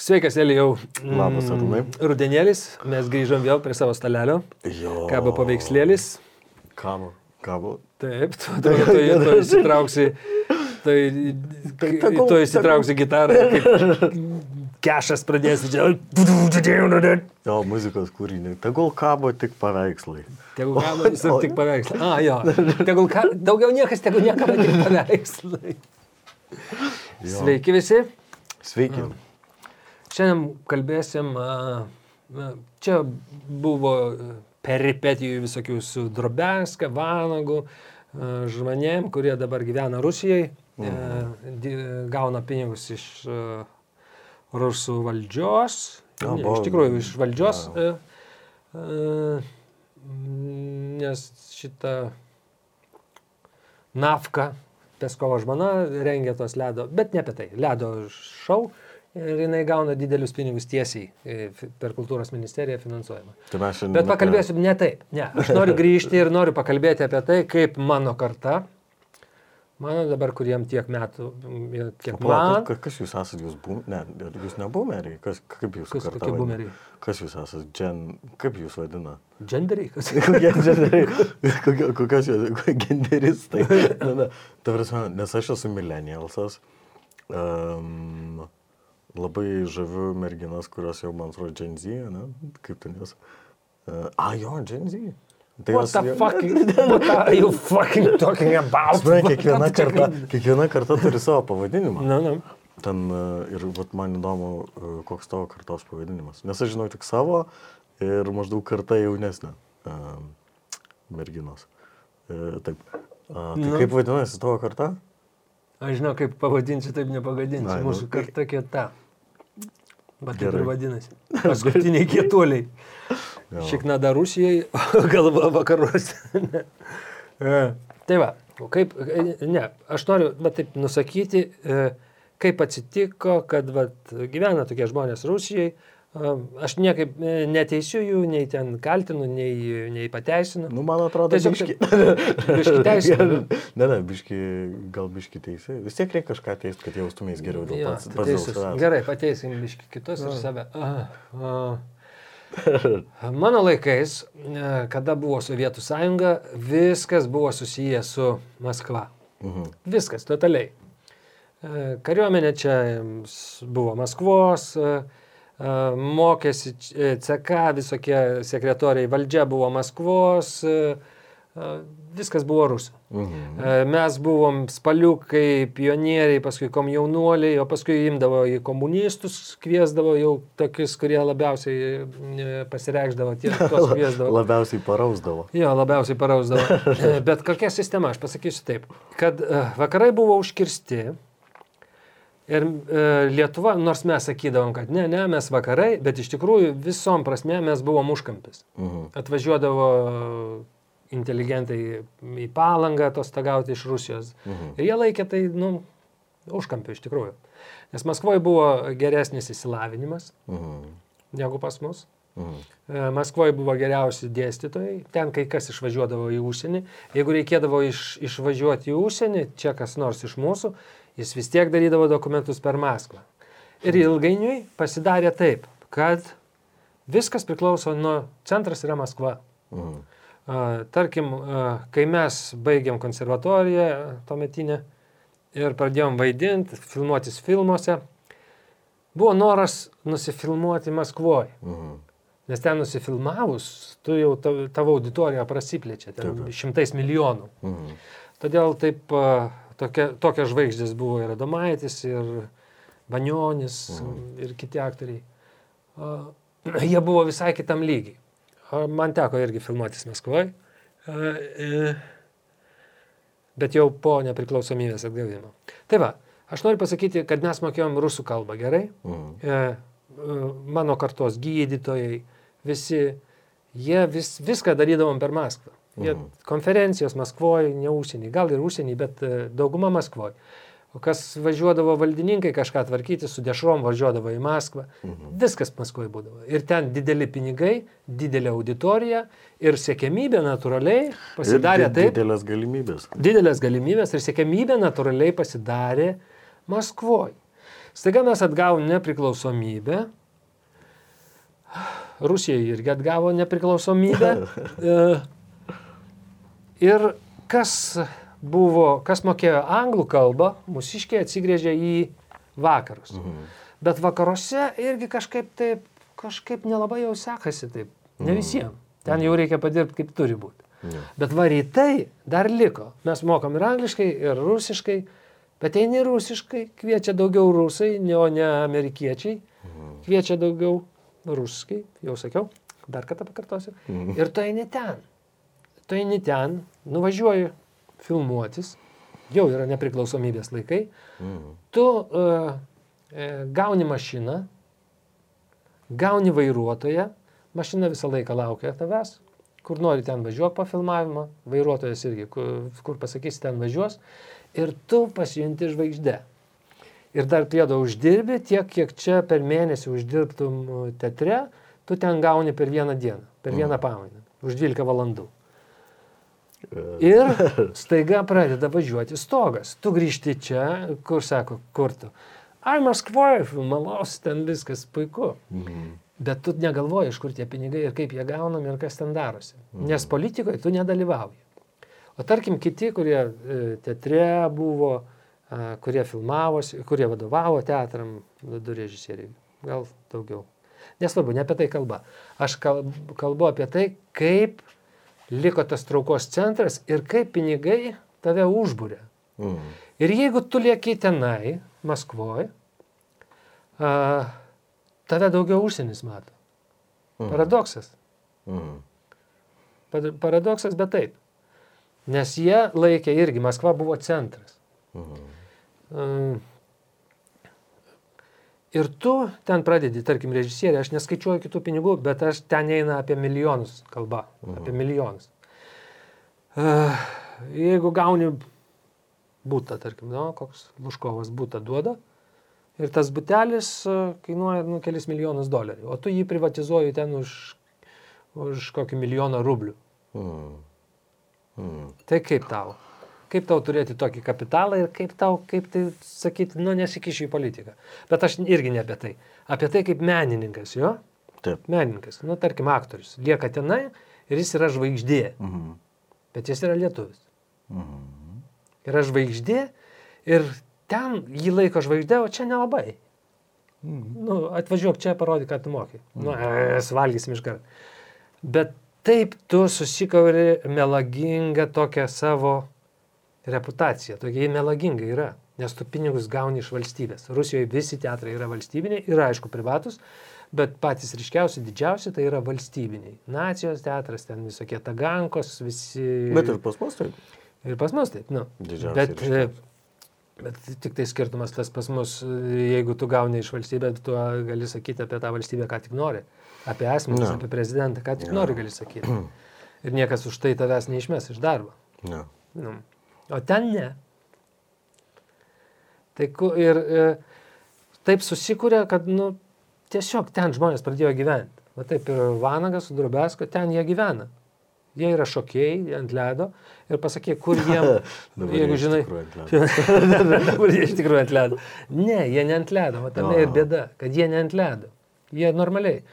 Sveikas, Elijau. Labas, Arūnai. Rudenėlis, mes grįžom vėl prie savo stalelio. Jo. Kabo paveikslėlis. Kabo. Kabo. Taip, tu, tu, tu, tu, tu įsitrauksi. Tai, Tai tegul- tu įsitrauksi gitarą. Kešas pradės. Tegul Jo, muzikos kūrinį. Tegul kabo tik paveikslai. kabo visur tik paveikslai. A, jo. Tegul ka, daugiau niekas, tegul niekam tik paveikslai. Jo. Sveiki visi. Sveiki. Šiandien kalbėsim, čia buvo a, peripetijų visokių su Drobenska, Vanagu, a, žmonėm, kurie dabar gyvena Rusijai, e, di- gauna pinigus iš rusų valdžios, Jo, ne, iš tikrųjų iš valdžios, e, e, nes šitą Nafka, Peskovo žmona, rengia tos ledo, bet ne apie tai, ledo šou ir jinai gauna didelius pinigus tiesiai e, per kultūros ministeriją finansuojama. Tai šiandien. Bet pakalbėsiu ne taip, ne, aš noriu grįžti ir noriu pakalbėti apie tai, kaip mano karta, mano dabar, kuriem tiek metų, m, kiek Pala, man, kas, kas jūs esate, jūs bum... Ne, jūs ne boomeriai. Kas, kaip jūs karta kokie boomeriai? Kas jūs esate? Gen... Kaip jūs vadina? genderiai, kas. Kokie genderiai? Kokios jūs? Genderistai. Na, na. Ta prasme, nes aš esu millennialsas. Um, labai žaviu merginas, kurios jau, man atrodo, Gen Z, ne? Kaip ten jos? Uh, a, jo, Gen Z. Tai What the fuck, what are you fucking talking about? Suprantate, kiekviena karta, kiekviena karta turi savo pavadinimą. Na, na. Ten uh, ir vat, man įdomu, uh, koks tavo kartos pavadinimas. Nes aš žinau tik savo ir maždaug karta jaunesnė uh, merginos. Uh, taip. Uh, tai Nu. kaip vadinasi tavo karta? Aš žinau, kaip pavadinsiu, taip nepagadinsiu. Nu. Mūsų karta kieta. Bet taip ir vadinasi. Paskutiniai kietuoliai. Šiknada Rusijai, galva vakaruose. Tai va, kaip, ne, aš noriu, bet taip nusakyti, kaip atsitiko, kad vat, gyvena tokie žmonės Rusijai. Aš niekaip e, neteisiu jų, nei ten kaltinu, nei, nei pateisinu. Nu, man atrodo, Tiesiog biški. biški teisinu. ne, ne, biški, gal biški teisė. Vis tiek reikia kažką teisti, kad jaustumės geriau dėl Jo, pats. pats savęs. Gerai, pateisim biški kitus ir save. A, a. Mano laikais, e, kada buvo Sovietų sąjunga, viskas buvo susiję su Maskva. Mhm. Viskas, totaliai. E, Kariuomenė čia buvo Maskvos, e, mokėsi č- e, CK, visokie sekretoriai, valdžia buvo Maskvos, e, viskas buvo rusų. Mhm. Mes buvom spaliukai, pionieriai, paskui komjaunuoliai, o paskui imdavo į komunistus, kviesdavo jau tokius, kurie labiausiai e, pasireikšdavo, tie, tuos kviesdavo. Labiausiai parausdavo. Jo, labiausiai parausdavo. Bet kokia sistema, aš pasakysiu taip, kad vakarai buvo užkirsti ir e, Lietuva, nors mes sakydavom, kad ne, ne, mes vakarai, bet iš tikrųjų visom prasme mes buvom užkampis. Mhm. Atvažiuodavo inteligentai į palangą atostogauti iš Rusijos. Mhm. Ir jie laikė tai, nu, užkampiu iš tikrųjų. Nes Maskvoje buvo geresnis įsilavinimas Mhm. negu pas mus. Mhm. E, Maskvoje buvo geriausi dėstytojai, ten kai kas išvažiuodavo į užsienį. Jeigu reikėdavo iš, išvažiuoti į užsienį, čia kas nors iš mūsų, jis vis tiek darydavo dokumentus per Maskvą. Ir ilgainiui pasidarė taip, kad viskas priklauso nuo centras yra Maskva. Mhm. Tarkim, kai mes baigėm konservatoriją tuometinę ir pradėjom vaidinti, filmuotis filmuose, buvo noras nusifilmuoti Maskvoje. Mhm. Nes ten nusifilmavus, tu jau tav- tavo auditorija prasiplečia, ten Taip, šimtais milijonų. Mhm. Todėl taip, a, tokia, tokios žvaigždės buvo ir Adomaitis, ir Banionis, ir kiti aktoriai. A, Jie buvo visai kitam lygiai. A, Man teko irgi filmuotis Maskvoje, bet jau po nepriklausomybės atgavimo. Tai va, aš noriu pasakyti, kad mes mokėjom rusų kalbą gerai. Mhm. E, e, mano kartos gydytojai, visi, jie vis, viską darydavom per Maskvą. Jie Mhm. konferencijos Maskvoje, ne užsienį, gal ir užsienį, bet e, dauguma Maskvoje. O kas važiuodavo valdininkai kažką tvarkyti, su dešrom važiuodavo į Maskvą. Mhm. Viskas Maskvoje būdavo. Ir ten dideli pinigai, didelė auditorija ir sėkmybė natūraliai pasidarė Ir di- taip. Didelės galimybės. Didelės galimybės ir sėkmybė natūraliai pasidarė Maskvoje. Staiga mes atgavom nepriklausomybę. Rusija irgi atgavo nepriklausomybę. Ir kas buvo, kas mokėjo anglų kalbą, mūsiškiai atsigrėžė į vakarus. Mhm. Bet vakaruose irgi kažkaip taip, kažkaip nelabai jau sekasi taip. Ne visiems. Ten jau reikia padirbti kaip turi būti. Jo. Bet va rytai dar liko. Mes mokam ir angliškai, ir rusiškai, bet eini rusiškai, kviečia daugiau rusai, ne, o ne amerikiečiai. Kviečia daugiau rusiškai, jau sakiau, dar kartą pakartosiu. Ir tu eini ten. Tu eini ten, nuvažiuoji filmuotis, jau yra nepriklausomybės laikai, Mhm. tu uh, gauni mašiną, gauni vairuotoją, mašina visą laiką laukia tavęs, kur nori ten važiuok po filmavimą, vairuotojas irgi, kur, kur pasakys ten važiuos, ir tu pasijunti žvaigždė. Ir dar priedo uždirbi tiek, kiek čia per mėnesį uždirbtum uh, teatre, tu ten gauni per vieną dieną, per vieną pamainą, už 12 valandų. Ir staiga pradeda važiuoti stogas. Tu grįžti čia, kur sako, kur tu. Ai, Maskvoje filmavausi, ten viskas puiku. Mhm. Bet tu negalvoji, iš kur tie pinigai ir kaip jie gaunami ir kas ten darosi. Nes politikoje tu nedalyvauji. O tarkim kiti, kurie e, teatre buvo, kurie filmavosi, kurie vadovavo teatram, du režisieriai, gal daugiau. Nesvarbu, ne apie tai kalba. Aš kal- kalbu apie tai, kaip liko tas traukos centras ir kaip pinigai tave užbūrė. Mhm. Ir jeigu tu lieki tenai, Maskvoje, tave daugiau užsienis mato. Mhm. Paradoksas. Mhm. Pad- Paradoksas, bet taip. Nes jie laikė irgi, Maskva buvo centras. Mhm. Mm. Ir tu ten pradedi, tarkim, režisierė, aš neskaičiuoju kitų pinigų, bet aš ten eina apie milijonus kalba, apie milijonus. Uh, jeigu gauni būtą, tarkim, nu, koks Luškovas būtą duoda, ir tas butelis uh, kainuoja nu, kelis milijonus dolerių, o tu jį privatizuoji ten už, už kokį milijoną rublių. Mhm. Mhm. Tai kaip tau? Kaip tau turėti tokį kapitalą ir kaip tau, kaip tai sakyti, nu nesikišiu į politiką. Bet aš irgi ne apie tai. Apie tai kaip menininkas, jo? Taip. Menininkas, nu tarkim aktorius. Lieka tenai ir jis yra žvaigždė, Mhm. bet jis yra lietuvis. Mhm. Yra žvaigždė ir ten jį laiko žvaigždė, o čia nelabai. Nu, atvažiuok čia, parodyk, ką tu moki. Nu, es, valgysim iš karto. Bet taip tu susikauri melagingą tokią savo reputaciją. Tokia melaginga yra. Nes tu pinigus gauni iš valstybės. Rusijoje visi teatrai yra valstybiniai, yra aišku privatus, bet patys ryškiausi, didžiausi tai yra valstybiniai. Nacijos teatras, ten visokie tagankos, visi. Bet ir pas mus taip. Ir pas mus taip, nu. Didžiausi Bet, ryškiausi. bet tik tai skirtumas tas pas mus, jeigu tu gauni iš valstybės, tu gali sakyti apie tą valstybę, ką tik nori. Apie asmenys, Ne. apie prezidentą, ką tik Ne. nori gali sakyti. Ir niekas už tai tavęs neišmes iš darbo. Ne. Nu. O ten ne. Tai ir e, taip susikūrė, kad nu, tiesiog ten žmonės pradėjo gyventi. Va taip ir Vanagas su Drubesko, ten jie gyvena. Jie yra šokėjai ant ledo ir pasakyk, kur jie, Dabar jeigu žinai, kur jie iš tikrųjų ant ledo. Ne, jie ne ant ledo, o tame ir bėda, kad jie ne ant ledo. Jie normaliai.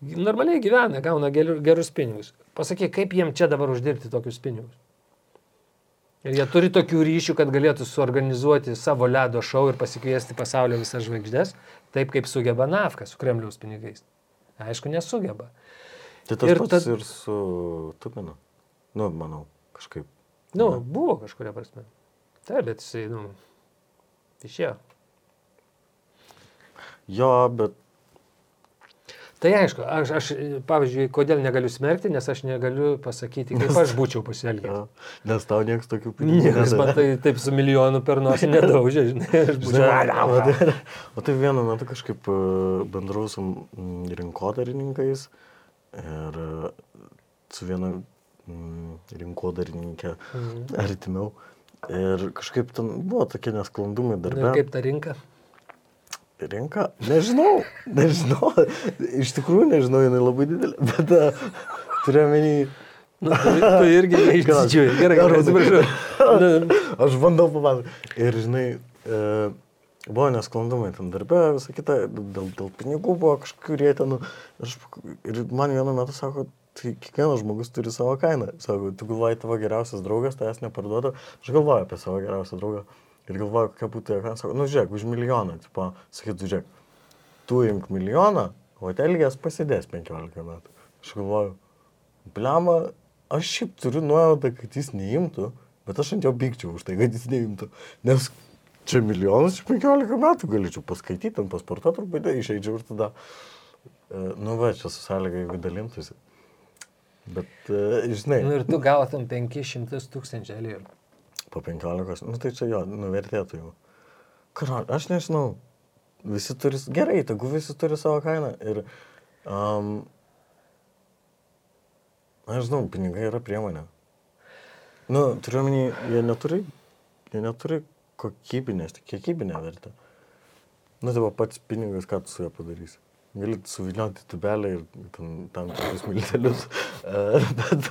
Normaliai gyvena, gauna gerus, pinigus. Pasakyk, kaip jiem čia dabar uždirbti tokius pinigus. Ir jie turi tokių ryšių, kad galėtų suorganizuoti savo ledo šou ir pasikviesti pasaulio visas žvaigždės, taip kaip sugeba Nafka su Kremliaus pinigais. Aišku, nesugeba. Tai tas Ir pats tad- ir su Tuminu. Nu, manau, kažkaip. Nu, buvo kažkuria prasme. Taip, bet jisai, nu, išėjo. Jo, bet Tai aišku, aš, aš, pavyzdžiui, kodėl negaliu smerkti, nes aš negaliu pasakyti, kaip aš būčiau pasielgęs. nes tau niekas tokių pinigų Niekas man tai taip su milijonu per nosį nedaužė, žinai, aš būčiau. O tai, tai vienu metu kažkaip e, bendravau su mm, rinkodarininkais ir e, su viena mm, rinkodarininkė Mhm. artimiau. Ir kažkaip ten buvo tokie nesklandumai Nu, darbe. kaip ta rinka? Rinka? Nežinau, nežinau. Iš tikrųjų nežinau, jinai labai didelė. Bet uh, turiu menį, Nu, tu, tu irgi neišdidžiuoji. Gerai, gerai, atsiprašau. Nu, aš bandau papasakoti. Ir žinai, e, Buvo nesklandumai ten darbė, visą kitą, dėl, dėl pinigų buvo kažkurie ten, aš, ir man vienu metu sako, tai kiekvienas žmogus turi savo kainą. Sako, tu galvoji, tavo geriausias draugas, tavęs neparduoda, aš galvoju apie savo geriausią draugą. Ir galvoju, kokia būtų kaina, sako, nu žiūrėk, už milijoną, tipo, sakytų, žiūrėk, tu imk milijoną, o telgės pasidės 15 metų. Aš galvoju, blema, aš šiaip turiu nuojautą, kad jis neimtų, bet aš ant jo pykčiau už tai, kad jis neimtų. Nes čia milijonas, 15 metų galėčiau paskaityti, ant pasporto truputį išeidžiau ir tada, e, nu va, čia su sąlyga, jeigu dalintųsi. Bet, e, žinai, Nu ir tu gautum 500 tūkstančių elijų. Po 15, nu tai čia jo, nuvertėtų jau. Kar, aš nežinau, visi turi, gerai, tegu visi turi savo kainą. Ir, um, aš žinau, pinigai yra priemonė. Nu, turiu omeny, jie neturi, jie neturi kokybinės, tik kiekybinę vertę. Nu, tai va pats pinigas, ką tu su juo padarysi. Gali suvilioti tubelę ir ten, tam tikrus miltelius. E, bet,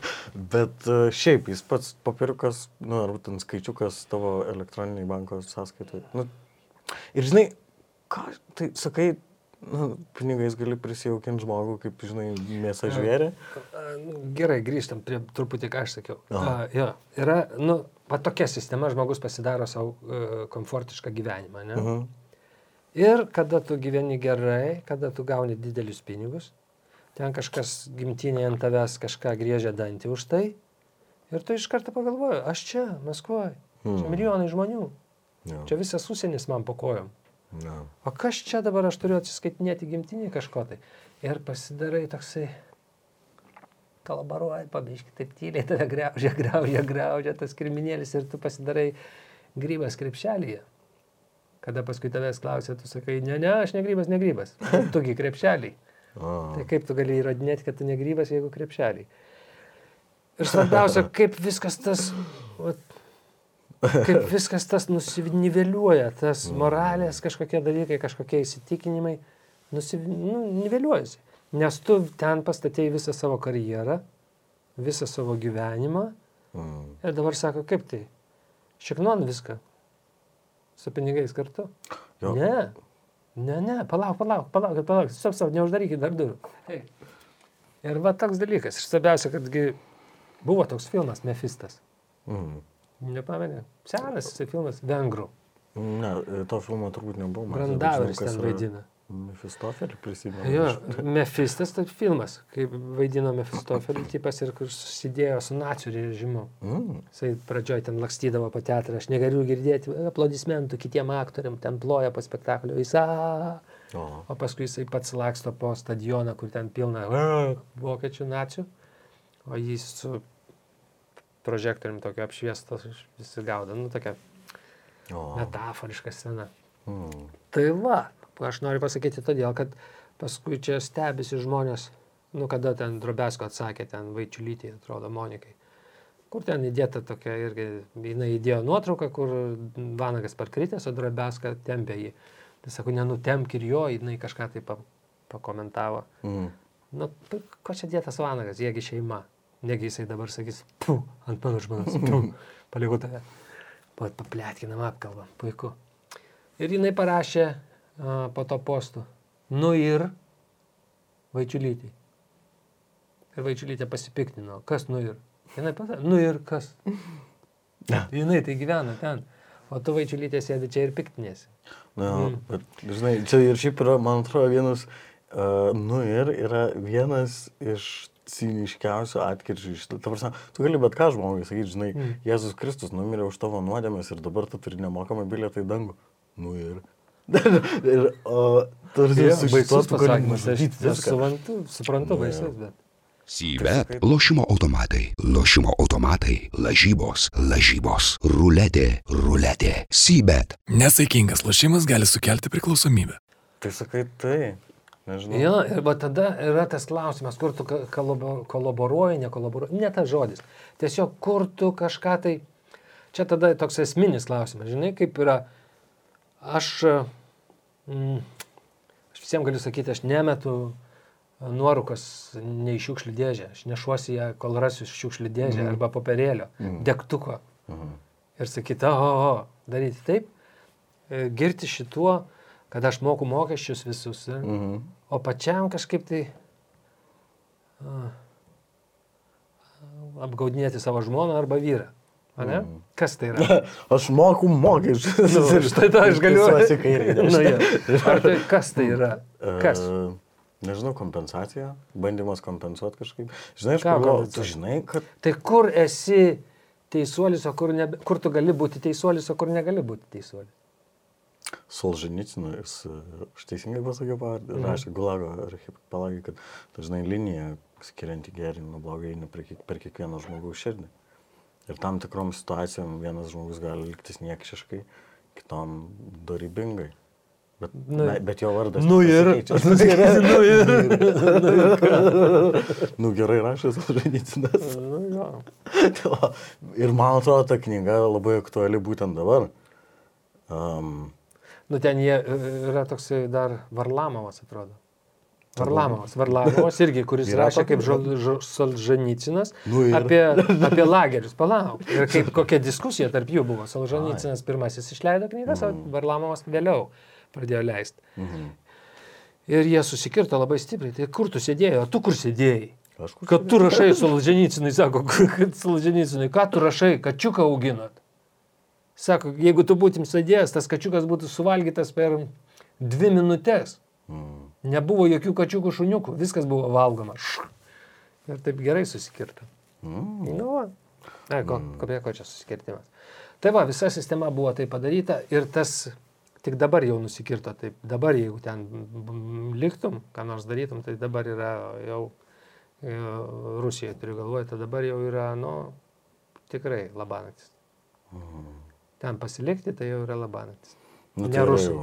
bet e, šiaip jis pats papiriukas, nu, ar ten skaičiukas tavo elektroniniai banko sąskaitai. Nu, ir žinai, ką, tai sakai, nu, pinigais gali prisijaukinti žmogų, kaip, žinai, mėsą žvėrį. A, nu, Gerai, grįžtam prie truputį, ką aš sakiau. A, jo, yra, nu, va tokia sistema, žmogus pasidaro savo uh, komfortišką gyvenimą, ne? Mhm. Ir kada tu gyveni gerai, kada tu gauni didelius pinigus, ten kažkas gimtinėje ant tavęs kažką griežia dantį už tai, ir tu iš karto pagalvoji, aš čia, Maskvoje, čia Hmm. milijonai žmonių, Jo, čia visas užsienis man po kojom. jo. O kas čia dabar aš turiu atsiskaitinėti gimtinį kažko tai? Ir pasidarai toksai, kolaboruoji, pabiški, taip tyliai tave greužia, greužia, greužia tas kriminėlis ir tu pasidarai grybas krepšelėje. Kada paskui tavęs klausia, tu sakai, ne, ne, aš negrybas, negrybas. Tugi krepšeliai. O, Tai kaip tu gali įrodinėti, kad tu negrybas, jeigu krepšeliai. Ir svarbiausia, kaip viskas tas, vat, kaip viskas tas nusiniveliuoja, tas moralės kažkokie dalykai, kažkokie įsitikinimai, nusiniveliuojasi. Nes tu ten pastatėjai visą savo karjerą, visą savo gyvenimą mm. ir dabar sako, kaip tai, šiknon viską, su pinigais kartu. Jo. Ne, ne, ne, palauk, palauk, palauk, palauk, stop, stop, neuždarykit dar durų. Hey. Ir va toks dalykas. Ir svarbiausia, kadgi buvo toks filmas Mefistas. Mm. Nepamenė. Senas jisai filmas vengrų. Ne, to filmo turbūt nebuvo. kas ten yra. Mefistofelį prisimenu. Jo. Mefistas tai filmas, kaip vaidino Mefistofelį tipas ir kur susidėjo su nacijų režimu. Mm. Jisai pradžioj ten lakstydavo po teatrą, aš negaliu girdėti aplodismentų kitiem aktoriam, ten ploja po spektaklio, jis a. O, O paskui jisai pats laksto po stadioną, kur ten pilna vokiečių nacijų, o jis su prožektoriumi tokio apšviestos visi gaudo, nu tokia o. metaforiška scena. Mm. Tai va, aš noriu pasakyti todėl, kad paskui čia stebisi žmonės, nu kada ten Drobesko atsakė, ten Vaičiulytė, atrodo, Monikai. Kur ten įdėta tokia irgi, jinai įdėjo nuotrauką, kur Vanagas parkritęs, o Drobeska tempė jį. Tai sako, nenutemk ir jo, jinai kažką tai pa, pakomentavo. Mm. Nu, ko čia dėtas Vanagas, jiegi šeima. Negi jisai dabar sakys, pu, ant mano žmonos, pu, palikau tave. Pat paplėtkinam apkalbą, puiku. Ir jinai parašė a, po to postų, nu ir Vaičiulytį. Ir Vaičiulytė pasipiktino, kas nu ir. Jinai pasakė, nu ir kas. Ne. Jinai tai gyvena ten. O tu Vaičiulytė sėdi čia ir piktinėsi. Na, Mm. bet, žinai, čia ir šiaip yra, man atrodo, vienas, uh, nu ir yra vienas iš ciniškiausių atkirčių. Ta prasme, tu gali bet ką žmogui sakyti, žinai, mm. Jėzus Kristus numirė už tavo nuodėmės ir dabar tu turi nemokamą bilietą į dangų. Nu ir. ir o, tarsi Jo, su šituo pasakymas, aš, nužudyti aš suprantu, suprantu Nu, baisus, bet. Sybet lošimo automatai, lošimo automatai, lažybos, lažybos, ruletė, ruletė, sybet. Nesaikingas lošimas gali sukelti priklausomybę. Tai sakai, tai. Nežinau. Jo, ir va tada yra tas klausimas, kur tu kolaboruoji, nekolaboruoji, ne tas žodis. Tiesiog kur tu kažką tai, čia tada toks esminis klausimas, žinai, kaip yra, aš, mm, aš visiems galiu sakyti, aš nemetu nuorukos ne į šiukšlių dėžę, aš nešuosi ją, kol rasiu šiukšlių dėžę Mhm. arba popierėlio, Mhm. degtuko Mhm. ir sakyti, o, o, o, daryti taip. e, girti šituo, kad aš moku mokesčius visus. e, Mhm. O pačiam kažkaip tai apgaudinėti savo žmoną arba vyrą. Ane? Mhm. Kas tai yra? Aš moku mokesčius. Nu, štai tą aš galiu. Kairį. Nu, jo. Ar tai kas tai yra? Kas? E, Nežinau, kompensacija, bandymas kompensuoti kažkaip. Žinai, aš pagalvoju, tu žinai, kad Tai kur esi teisuolis, o kur, nebe, kur tu gali būti teisuolis, o kur negali būti teisuolis? Solženicinas, aš teisingai pasakiau pavardę, Mhm. rašė Gulago archipelagį, kad dažnai linija skirianti gerį nuo blogo eina per, kiek- per kiekvieno žmogaus širdį. Ir tam tikrom situacijom vienas žmogus gali liktis niekšiškai, kitam dorybingai. Bet, Nu- na, bet jo vardas. Nu ir. nepasikeičia. Nu ir. nu gerai rašė Solženicinas. Nu, jo. Ir man atrodo, ta knyga labai aktuali būtent dabar. Um, Nu ten jie e, yra toksai dar Varlamovas, atrodo. Varlamovas. Varlamovas irgi, kuris rašė kaip Solženicinas Nu ir- apie, apie lagerius. Palauk. Ir kaip kokia diskusija tarp jų buvo. Solženicinas pirmasis išleido knygas, o Varlamovas vėliau pradėjo leisti. mhm. Ir jie susikirto labai stipriai. Tai kur tu sėdėjai? O tu kur sėdėjai? Aš kur Kad tu rašai Solženicinui, sako, kad Solženicinui, ką tu rašai, kačiuką auginat. Sako, jeigu tu būtum sėdėjęs, tas kačiukas būtų suvalgytas per dvi minutės. Mm. Nebuvo jokių kačiukų šuniukų, viskas buvo valgoma. Ir taip gerai susikirto. Mm. Nu. Ne, ko, ko, ko čia susikirtimas. Tai va, visa sistema buvo taip padaryta ir tas tik dabar jau nusikirto. Taip, dabar jeigu ten mm, liktum, ką nors darytum, tai dabar yra jau e, Rusijoje, turiu galvoje, tai dabar jau yra, nu, tikrai labanaktis. Ten pasilikti, tai jau yra labanaktis. Nu, Ne tai yra rusų.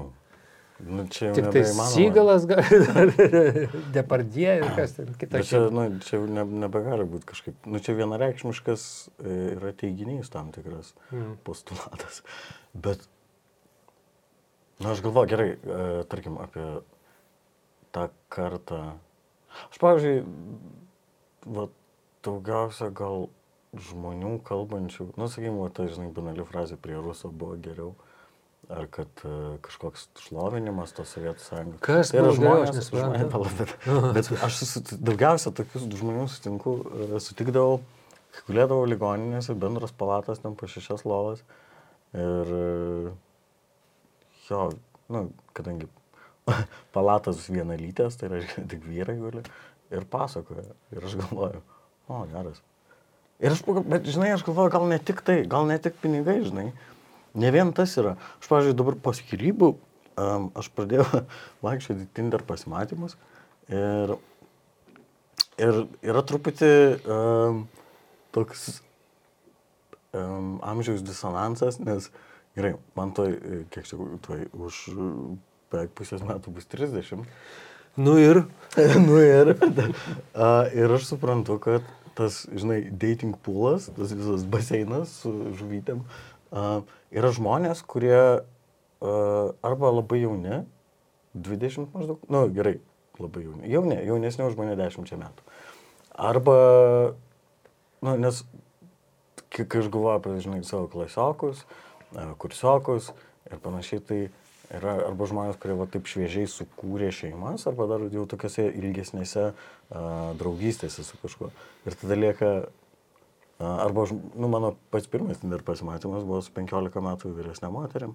Nu, čia jau Tik tai. Sygalas, Depardie ir kas ten kita. Bet čia, nu, čia jau ne, nebegali būti kažkaip. Nu, čia vienareikšmiškas e, yra teiginys tam tikras Mm. postulatas. Bet, na, aš galvoju, gerai, e, tarkim, apie tą kartą. Aš, pavyzdžiui, va, daugiausia gal žmonių kalbančių, nu, sakykime, tai, žinai, banali frazė prie ruso buvo geriau. Ar kad uh, kažkoks šlovinimas tos Sovietų sąjungos. Kas Tai yra geriau, aš žmonės, nesuprantu. žmonės, pala, bet, bet aš susi- daugiausia tokius žmonių sutinku, e, sutikdavau, gulėdavau ligoninėse, bendros palatas, ten po šešias lovas. Ir e, jo, nu, kadangi palatas vienalytės, tai reiškia tik vyrai guli ir pasakoja. Ir aš galvoju, o, geras. Ir aš, bet žinai, aš galvoju, gal ne tik tai, gal ne tik pinigai, žinai. Ne vien tas yra. Aš, pavyzdžiui, dabar po skirybų um, aš pradėjau vaikščioti Tinder pasimatymus ir, ir yra truputį um, toks um, amžiaus disonansas, nes gerai, man toj, e, kiek čia, toj už beveik pusės metų bus 30. Nu ir. nu ir, uh, ir aš suprantu, kad tas, žinai, dating poolas, tas visas baseinas su žuvytėm, uh, yra žmonės, kurie arba labai jauni, 20 maždaug, nu gerai, labai jauni, jauni, jaunesni už mane 10 metų. Arba, nu, nes kai aš galvoju apie, žinai, savo klasiokus, kursiokus ir panašiai, tai yra arba žmonės, kurie va taip šviežiai sukūrė šeimas, arba dar jau tokiuose ilgesnėse uh, draugystėse su kažkuo. Ir tada lieka, arba, nu, mano pats pirmas Tinder pasimatymas buvo su 15 metų vyresnė moterim.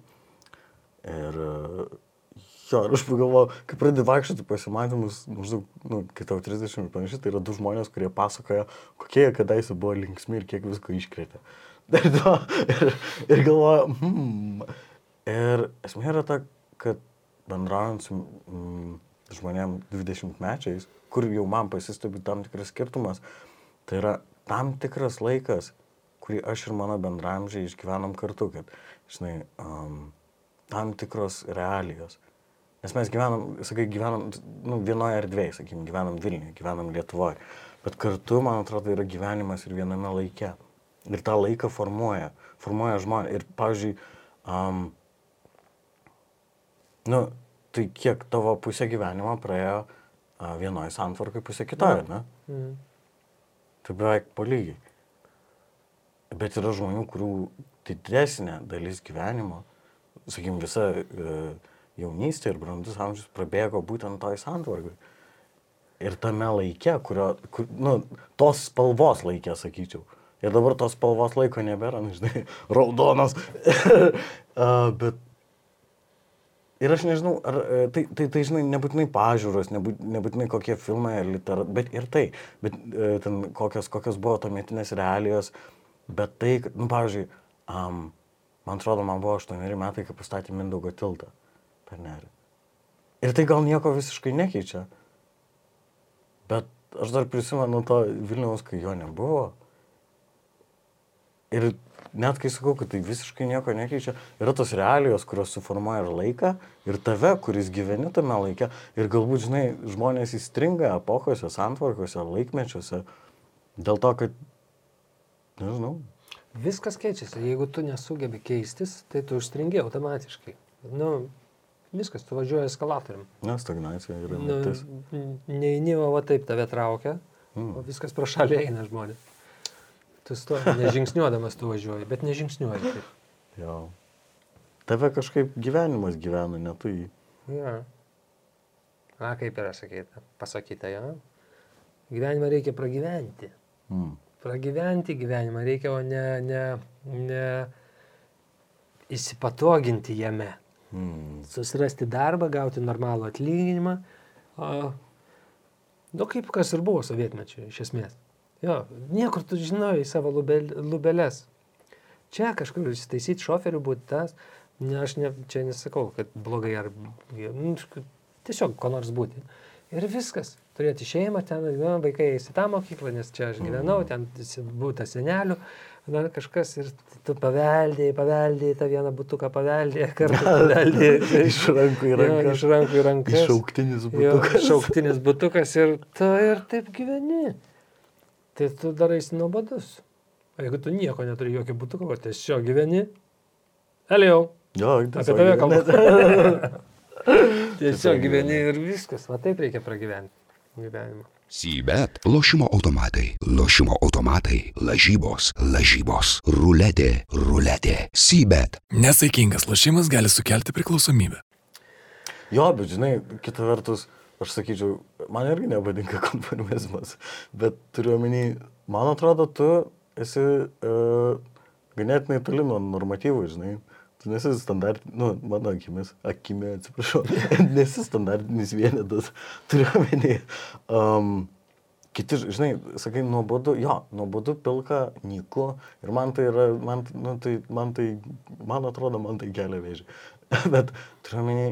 Ir jo, ir aš pagalvojau, kai pradedi vaikščioti pasimatymus, maždaug, nu, kai tau 30 ir panašiai, tai yra du žmonės, kurie pasakoja, kokie jie kadaise buvo linksmi ir kiek visko iškrėtė. Ir, ir, ir galvoju, hmm. Ir esmė yra ta, kad bendraujant su mm, žmonėm 20 mečiais, kur jau man pasistebi tam tikras skirtumas, tai yra tam tikras laikas, kurį aš ir mano bendramžiai išgyvenam kartu, kad, žinai, um, tam tikros realijos. Nes mes gyvenam, sakai, gyvenam nu, vienoje erdvėje, sakykim, gyvenam Vilniuje, gyvenam Lietuvoje. Bet kartu, man atrodo, yra gyvenimas ir viename laike. Ir tą laiką formuoja, formuoja žmonės. Ir, pavyzdžiui, um, nu, tai kiek tavo pusė gyvenimo praėjo uh, vienoje santvarkai, pusė kitoje, ne? Mm. Tai beveik po lygiai. Bet yra žmonių, kurių didesnė dalis gyvenimo sakykim, visa e, jaunystė ir brandus amžius prabėgo būtent toj santvarkai. Ir tame laike, kurio, kur, nu, tos spalvos laikė, sakyčiau. Ir dabar tos spalvos laiko nebėra, nu, žinai, raudonas. uh, bet Ir aš nežinau, ar e, tai, tai, tai žinai, nebūtinai pažiūros, nebūt, nebūtinai kokie filmai ar literatūra, bet ir tai, bet e, ten kokios, kokios buvo tuometinės realijos, bet tai, nu, pavyzdžiui, um, man atrodo, man buvo 8 metai, kai pastatė Mindaugo tiltą per nerį. Ir tai gal nieko visiškai nekeičia. Bet aš dar prisimenu to Vilniaus, kai jo nebuvo. Ir net kai sakau, kad tai visiškai nieko nekeičia, yra tos realijos, kurios suformuoja ir laiką, ir tave, kuris gyveni tame laike. Ir galbūt, žinai, žmonės įstringa epochose, santvarkose, laikmečiuose dėl to, kad, nežinau. Viskas keičiasi. Jeigu tu nesugebi keistis, tai tu užstringi automatiškai. Nu, viskas, tu važiuoji eskalatorium. Na, stagnacija yra Nu, o va taip tave traukia, Mm. o viskas pro šalį eina žmonės. Tu sto, nežingsniuodamas tu važiuoji, bet nežingsniuoji. Taip. Jo. Tave kažkaip gyvenimas gyvena, ne tu jį. Ja. Na, kaip yra sakyta, pasakyta, jo. Gyvenimą reikia pragyventi. Mm. Pragyventi gyvenimą reikia, o ne, ne, ne įsipatoginti jame. Mm. Susirasti darbą, gauti normalų atlyginimą. O, nu, kaip kas ir buvo sovietmečiu, iš esmės. Jo, niekur tu žinojai savo lubel, lubeles. Čia kažkur įsitaisyti šoferių būti tas, ne, aš ne, čia nesakau, kad blogai ar nu, tiesiog ko nors būti. Ir viskas. Turėti šeimą, ten nu, vaikai eis į tą mokyklą, nes čia aš gyvenau, ten būtų senelių, dar kažkas ir tu paveldėjai, paveldėjai tą vieną būtuką, paveldėjai, kartu paveldėjai. Iš rankų į Jo, rankas. Iš rankų į rankas. Šauktinis Jo, būtų. šauktinis būtukas ir tu ir taip gyveni. Tai tu daraisi nuobodus. O jeigu tu nieko neturi, jokio būtuko, o tiesiog gyveni. Eliau, Jo, apie tave kalbu. Tiesiog gyveni ir viskas. Va taip reikia pragyventi gyvenimą. Sybet. Lošimo automatai. Lošimo automatai. Lažybos. Lažybos. Ruletė. Ruletė. Sybet. Nesaikingas lošimas gali sukelti priklausomybę. Jo, bet žinai, kita vertus, aš sakyčiau, man irgi nepatinka konformizmas, bet turiu omeny, man atrodo, tu esi uh, ganėtinai toli nuo normatyvų, žinai. Tu nesi standartinis, nu, mano akimis, akimi, atsiprašau, nesi standartinis vienetas, turiu omeny. Um, Kiti, žinai, sakai, nuobodu, jo, nuobodu pilka, nyku ir man tai yra, man, nu, tai, man tai, man atrodo, man tai kelia vėžį. Bet turiu omeny,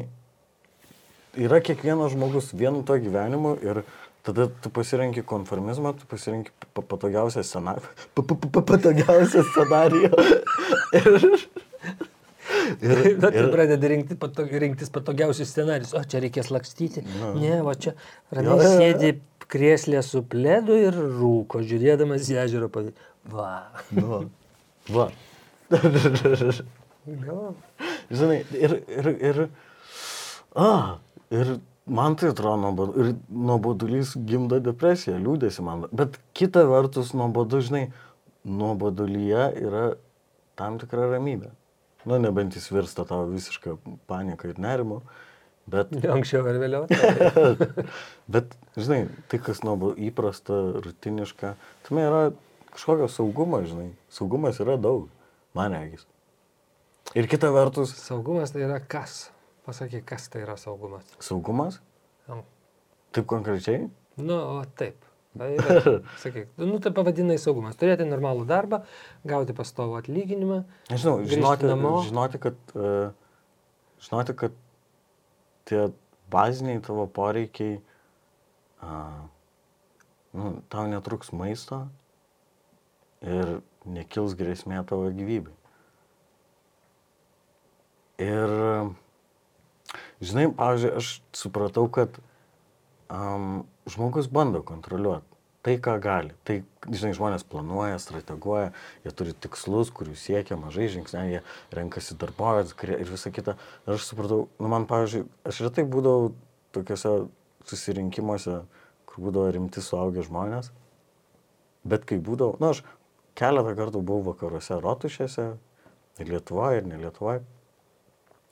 yra kiekvienas žmogus vienu to gyvenimu ir tada tu pasirenki konformizmą, tu pasirenki pa- patogiausią scenarijų. Patogiausią scenarijų. ir, Bet tu ir, pradedi rinkti patog, rinktis patogiausius scenarius. O čia reikės lakstyti. Na. Ne, va čia ramiai sėdi krėslė su pledu ir rūko, žiūrėdamas į ežero pavyzdį. Va. nu, va. Jo. Žinai, ir, ir, ir, a, ir man tai atrodo nuobodu, ir nuobodulys gimdo depresiją, liūdėsi man. Bet kita vertus, nuobodu, žinai, nuobodulyje yra tam tikra ramybė. Nu, nebent jis virsta tavo visišką paniką ir nerimu, bet, Anksčiau ar vėliau. bet, žinai, tai, kas nuobodu įprasta, rutiniška, tame yra kažkokio saugumo, žinai, saugumas yra daug, man regis. Ir kita vertus, Saugumas tai yra kas? Pasakyk, kas tai yra saugumas. saugumas, Nu, taip konkrečiai, nu o taip. Tai yra, sakyk, nu tai pavadinai saugumas. Turėti normalų darbą, gauti pastovų atlyginimą. Nežinau, žinoti, namo. žinoti, kad, uh, žinoti, kad tie baziniai tavo poreikiai, uh, nu, tau netruks maisto ir nekils grėsmė tavo gyvybei. Ir, žinai, pavyzdžiui, aš supratau, kad um, žmogus bando kontroliuoti tai, ką gali. Tai, žinai, žmonės planuoja, strateguoja, jie turi tikslus, kurių siekia mažai žingsniai, jie renkasi darbovės ir visa kita. Ir aš supratau, nu man, pavyzdžiui, aš retai būdavau tokiuose susirinkimuose, kur būdavo rimti suaugę žmonės, bet kai būdavau, na, aš keletą kartų buvau vakaruose rotušėse, ir Lietuvoje, ir ne Lietuvoje.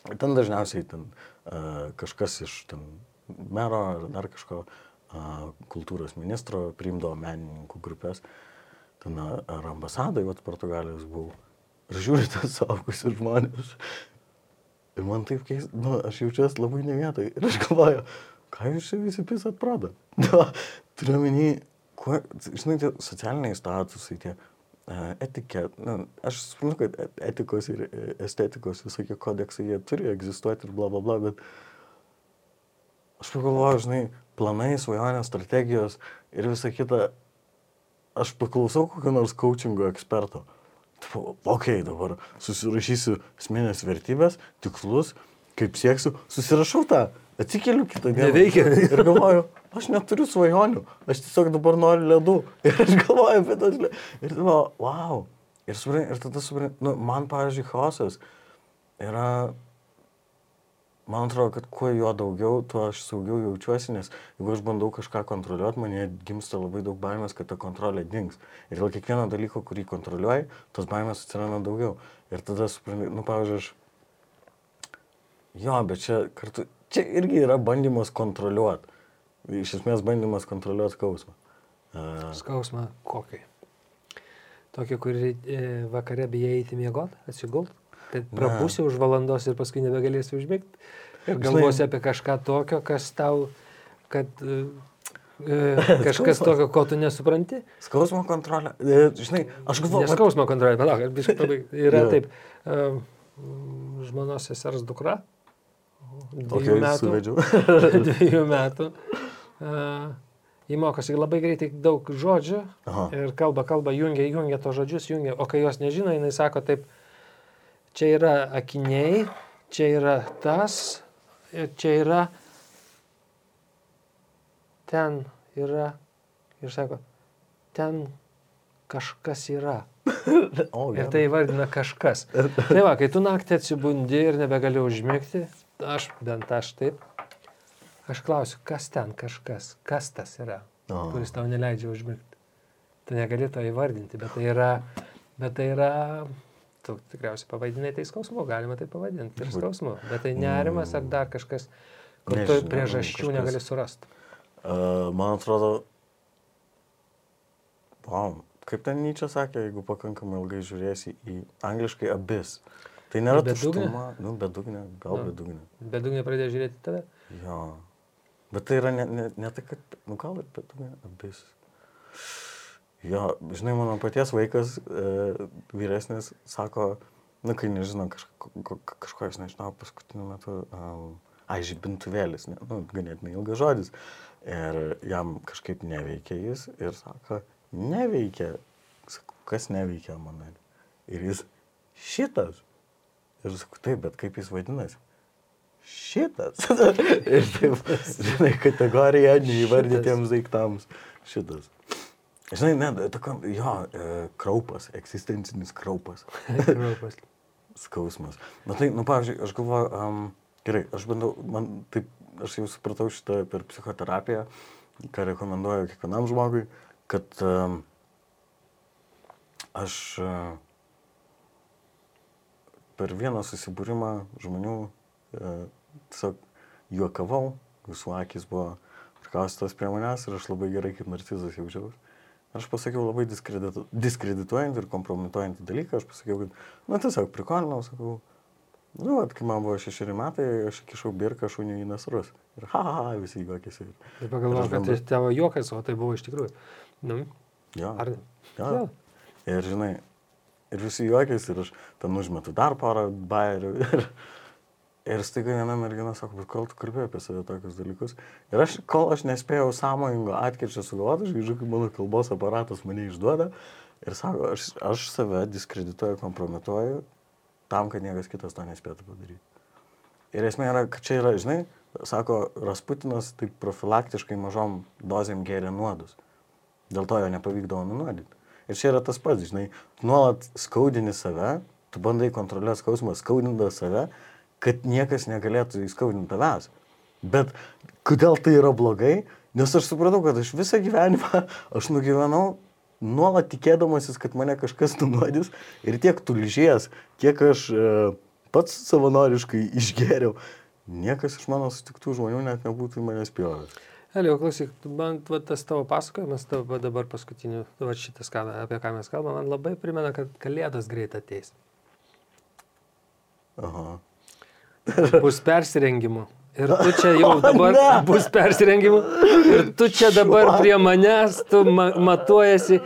Ten dažniausiai ten uh, kažkas iš ten mero ar dar kažko uh, kultūros ministro priimdavo menininkų grupės. Ten ar ambasadai, vat Portugalijos buvau. Ir žiūri tas saugusius žmonės. Ir man taip keista, nu, aš jaučiuosi labai ne vietoj. Ir aš galvoju, ką jūs čia visi pisat pradą? Turiu menį, žinai, tie socialiniai statusai, tie etikė, nu, aš suprantu, kad etikos ir e, estetikos visokie kodeksai, jie turi egzistuoti ir bla bla bla, bet aš pagalvoju, žinai, planai, svajonės, strategijos ir visa kita, aš paklausau kokio nors coachingo eksperto. Tipo, ok, dabar susirašysiu asmenės vertybės, tikslus, kaip sieksiu, susirašau tą, atsikeliu kitą dieną. Neveikia. Ir galvoju, aš neturiu svajonių, aš tiesiog dabar noriu ledų. Ir aš galvoju apie tas ledus. Ir tada, wow. Ir, supranti, ir tada suprantu, nu, man, pavyzdžiui, chaosas yra, man atrodo, kad kuo jo daugiau, tuo aš saugiau jaučiuosi, nes jeigu aš bandau kažką kontroliuoti, man gimsta labai daug baimės, kad ta kontrolė dings. Ir dėl kiekvieno dalyko, kurį kontroliuoji, tos baimės atsiranda daugiau. Ir tada suprantu, nu, pavyzdžiui, aš Jo, bet čia kartu, čia irgi yra bandymas kontroliuoti. Iš esmės bandymas kontroliuoti skausmą. Skausmą kokį? Tokį, kurį e, vakare bijai eiti miegoti, atsigult, kad prapusi už valandos ir paskui nebegalėsi užmigti. Ir galvosi apie kažką tokio, kas tau, kad e, e, kažkas tokio, ko tu nesupranti. skausmo kontrolė. Žinai, aš galvoju, Neskausmo kontrolė, palauk, yra taip. Žmonos sesers dukra. Dviejų metų. suvedžiau. dviejų metų. Uh, Jį mokosi labai greitai daug žodžių Aha. ir kalba, kalba, jungia, jungia to žodžius, jungia, o kai jos nežino, jinai sako taip, čia yra akiniai, čia yra tas, čia yra, ten yra, ir sako, ten kažkas yra. O, Ir tai vardina kažkas. Tai va, kai tu naktį atsibundi ir nebegali užmigti, aš bent aš taip, aš klausiu, kas ten kažkas, kas tas yra, O. kuris tau neleidžia užmigti. Tu negali to įvardinti, bet tai yra, bet tai yra, tu tikriausiai pavadinai tai skausmu, galima tai pavadinti ir skausmu, bet tai nerimas ar dar kažkas, kur tu priežasčių kažkas- negali surasti. Uh, man atrodo, wow, kaip ten Nyčia sakė, jeigu pakankamai ilgai žiūrėsi į angliškai abis. Tai nėra Bedugnė? nu, bedugnė, gal Nu. bedugnė. Bedugnė pradėjo žiūrėti tave. Jo. Bet tai yra ne, ne, ne tai, kad, nu gal ir bedugnė, abis. Jo, žinai, mano paties vaikas e, vyresnis sako, nu, kai nežino kažko, ko- kažko, aš nežinau, paskutiniu metu, um, ai, žibintuvėlis, ne, nu, ganėtinai ilgas žodis. Ir jam kažkaip neveikia jis ir sako, neveikia. Sakau, kas neveikia man? Ir jis, šitas. Ir sakau, taip, bet kaip jis vadinasi? Šitas. ir taip, žinai, kategorija neįvardytiems daiktams. Šitas. Žinai, ne, tokio, jo, e, kraupas, egzistencinis kraupas, Kraupas. skausmas. Na tai, nu, pavyzdžiui, aš galvoju, um, gerai, aš bandau, man taip, aš jau supratau šitą per psichoterapiją, ką rekomenduoju kiekvienam žmogui, kad um, aš uh, per vieną susibūrimą žmonių uh, tiesiog juokavau, visų akis buvo prikaustytos prie manęs ir aš labai gerai kaip narcizas jaučiausi. Aš pasakiau labai diskreditu, diskredituojantį ir kompromituojantį dalyką, aš pasakiau, kad, na tiesiog prikolinau, sakau, nu, at, kai man buvo šešeri metai, aš kišau birką šunių į nasrus. Ir ha, ha, ha, visi juokėsi. Ir, Ir pagalvoju, aš kad tai bandau- tavo juokas, o tai buvo iš tikrųjų. Nu, jo, ar jo. Jo. Ir žinai, ir visi juokėsi ir aš ten užmetu dar porą bairių. Ir, ir staiga viena mergina sako, bet kol tu kalbėjai apie save tokius dalykus. Ir aš, kol aš nespėjau sąmoningo atkirčio sugalvoti, aš grįžau, kai mano kalbos aparatas mane išduoda. Ir sako, aš, aš save diskredituoju, kompromituoju tam, kad niekas kitas to nespėtų padaryti. Ir esmė yra, kad čia yra, žinai, sako, Rasputinas taip profilaktiškai mažom dozėm gėrė nuodus. Dėl to jo nepavykdavo nunuodyti. Ir čia yra tas pats, žinai, nuolat skaudini save, tu bandai kontroliuoti skausmą, skaudindamas save, kad niekas negalėtų įskaudinti tavęs. Bet kodėl tai yra blogai? Nes aš supratau, kad aš visą gyvenimą aš nugyvenau nuolat tikėdamasis, kad mane kažkas nunuodys ir tiek tulžies, kiek aš e, pats savanoriškai išgėriau. Niekas iš mano sutiktų žmonių net nebūtų į mane spjovęs. Elio, klausyk, man va, tas tavo pasakojimas, tavo dabar paskutiniu, va šitas, ką, apie ką mes kalbame, man labai primena, kad kalėdos greit ateis. Aha. Bus persirengimu. Ir tu čia jau dabar bus persirengimu. Ir tu čia dabar prie manęs, tu ma matuojasi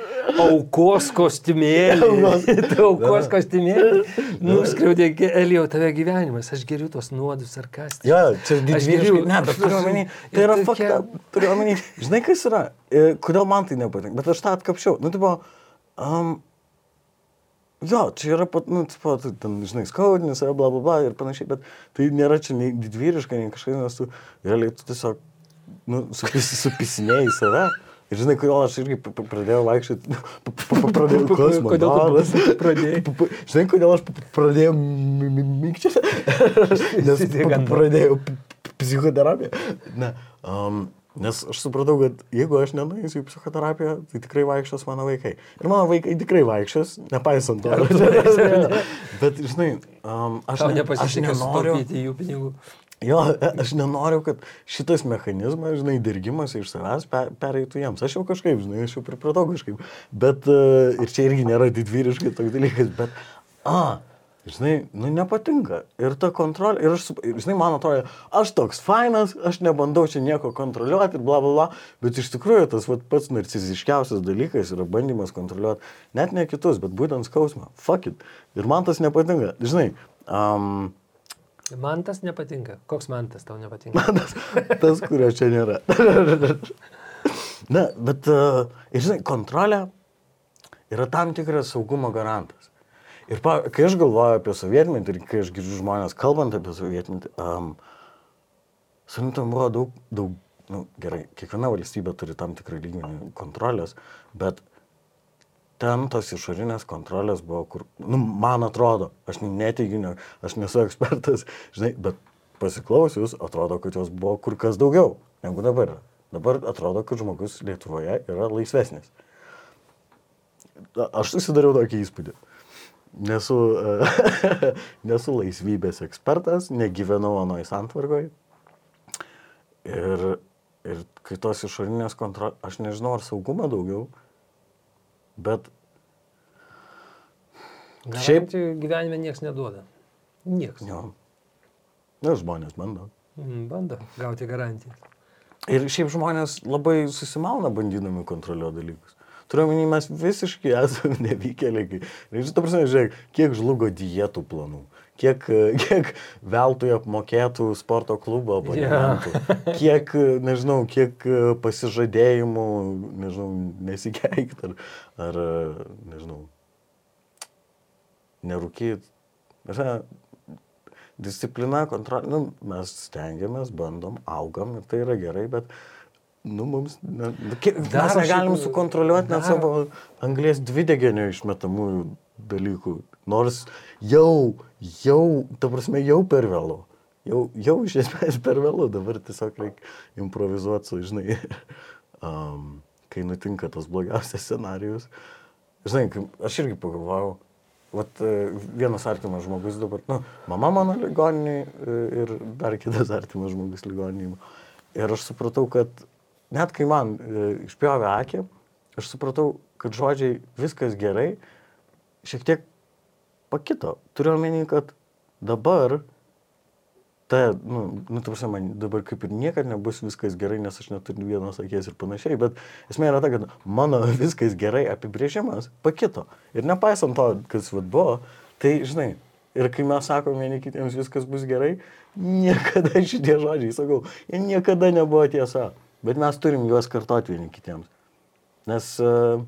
aukos kostiumėlį. tu aukos kostiumėlį. Nuskriaudė, Elijau, tave gyvenimas. Aš geriu tos nuodus ar kas. Jo, čia didvyriškai. Ne, bet turiu omeny, tai yra fakta. Turiu omeny, žinai, kas yra? E, Kodėl man tai nepatinka? Bet aš tą atkapšiau. Nu, tipo, um, jo, čia yra, pat, nu, tipo, tu ten, žinai, skaudinis, yra bla bla bla ir panašiai, bet tai nėra čia nei didvyriška, nei kažkas, nes tu, realiai, tu tiesiog, nu, supis, supisinėjai save. Ir žinai, kodėl aš irgi pradėjau vaikščioti, pradėjau, man Kodėl tu darosi? pradėjai? Žinai, kodėl aš pradėjau mikčioti? Nes pradėjau psichoterapiją. Ne, um, nes aš supratau, kad jeigu aš nenueisiu į psichoterapiją, tai tikrai vaikščios mano vaikai. Ir mano vaikai tikrai vaikščios, nepaisant to. Bet, žinai, um, aš, ne, aš nenoriu. jų pinigų. Jo, aš nenoriu, kad šitas mechanizmas, žinai, dirgimas iš savęs pe- pereitų jiems. Aš jau kažkaip, žinai, aš jau pripratau kažkaip. Bet uh, ir čia irgi nėra didvyriškai toks dalykas, bet, a, žinai, nu nepatinka. Ir ta kontrolė, ir aš, ir, žinai, man atrodo, aš toks fainas, aš nebandau čia nieko kontroliuoti ir bla bla bla, bet iš tikrųjų tas vat, pats narciziškiausias dalykas yra bandymas kontroliuoti net ne kitus, bet būtent skausmą. Fuck it. Ir man tas nepatinka. Žinai, um, Man tas nepatinka. Koks man tas tau nepatinka? tas, tas kurio čia nėra. Na, bet, uh, ir žinai, kontrolė yra tam tikras saugumo garantas. Ir pa, kai aš galvoju apie sovietmetį ir kai aš girdžiu žmonės kalbant apie sovietmetį, um, sovietmetam buvo daug, daug, nu, gerai, kiekviena valstybė turi tam tikrą lygmenį kontrolės, bet ten tos išorinės kontrolės buvo, kur, nu, man atrodo, aš neteigiu, ne, aš nesu ekspertas, žinai, bet pasiklausius, atrodo, kad jos buvo kur kas daugiau negu dabar. Dabar atrodo, kad žmogus Lietuvoje yra laisvesnis. Aš susidariau tokį įspūdį. Nesu, e, nesu laisvybės ekspertas, negyvenau anoje santvarkoje. Ir, ir kai tos išorinės kontrolės, aš nežinau, ar saugumo daugiau, bet Šiaip- Šiaip gyvenime niekas neduoda. Niekas. jo. Na, žmonės bando. Mm, Bando gauti garantiją. Ir šiaip žmonės labai susimauna bandydami kontroliuoti dalykus. Turiu omeny, mes visiškai esame nevykėliai. Ir šitą prasme, žiūrėk, kiek žlugo dietų planų, kiek, e, kiek veltui apmokėtų sporto klubo abonementų, kiek, e, nežinau, kiek e, pasižadėjimų, nežinau, nesikeikti ar, ar, nežinau, nerūkyti. Disciplina, kontrolė, nu, mes stengiamės, bandom, augam ir tai yra gerai, bet nu, mums, ne, nu, mes negalim sukontroliuoti net savo anglės dvideginio išmetamųjų dalykų. Nors jau, jau, ta prasme, jau per vėlu. Jau, jau iš esmės per vėlu, dabar tiesiog reikia improvizuoti su, žinai, um, kai nutinka tas blogiausias scenarius. Žinai, aš irgi pagalvojau, vat, e, vienas artimas žmogus dabar, nu, mama mano ligoniniai e, ir dar kitas artimas žmogus ligoniniai. Ir aš supratau, kad net kai man e, išpjovė akį, aš supratau, kad žodžiai viskas gerai, šiek tiek pakito. Turiu omeny, kad dabar, ta, nu, nu ta prasme, man dabar kaip ir niekada nebus viskas gerai, nes aš neturiu vienos akies ir panašiai, bet esmė yra ta, kad mano viskas gerai apibrėžimas pakito. Ir nepaisant to, kas vad buvo, tai, žinai, ir kai mes sakome vieni kitiems viskas bus gerai, niekada šitie žodžiai, sakau, jie niekada nebuvo tiesa. Bet mes turim juos kartoti vieni kitiems. Nes, uh,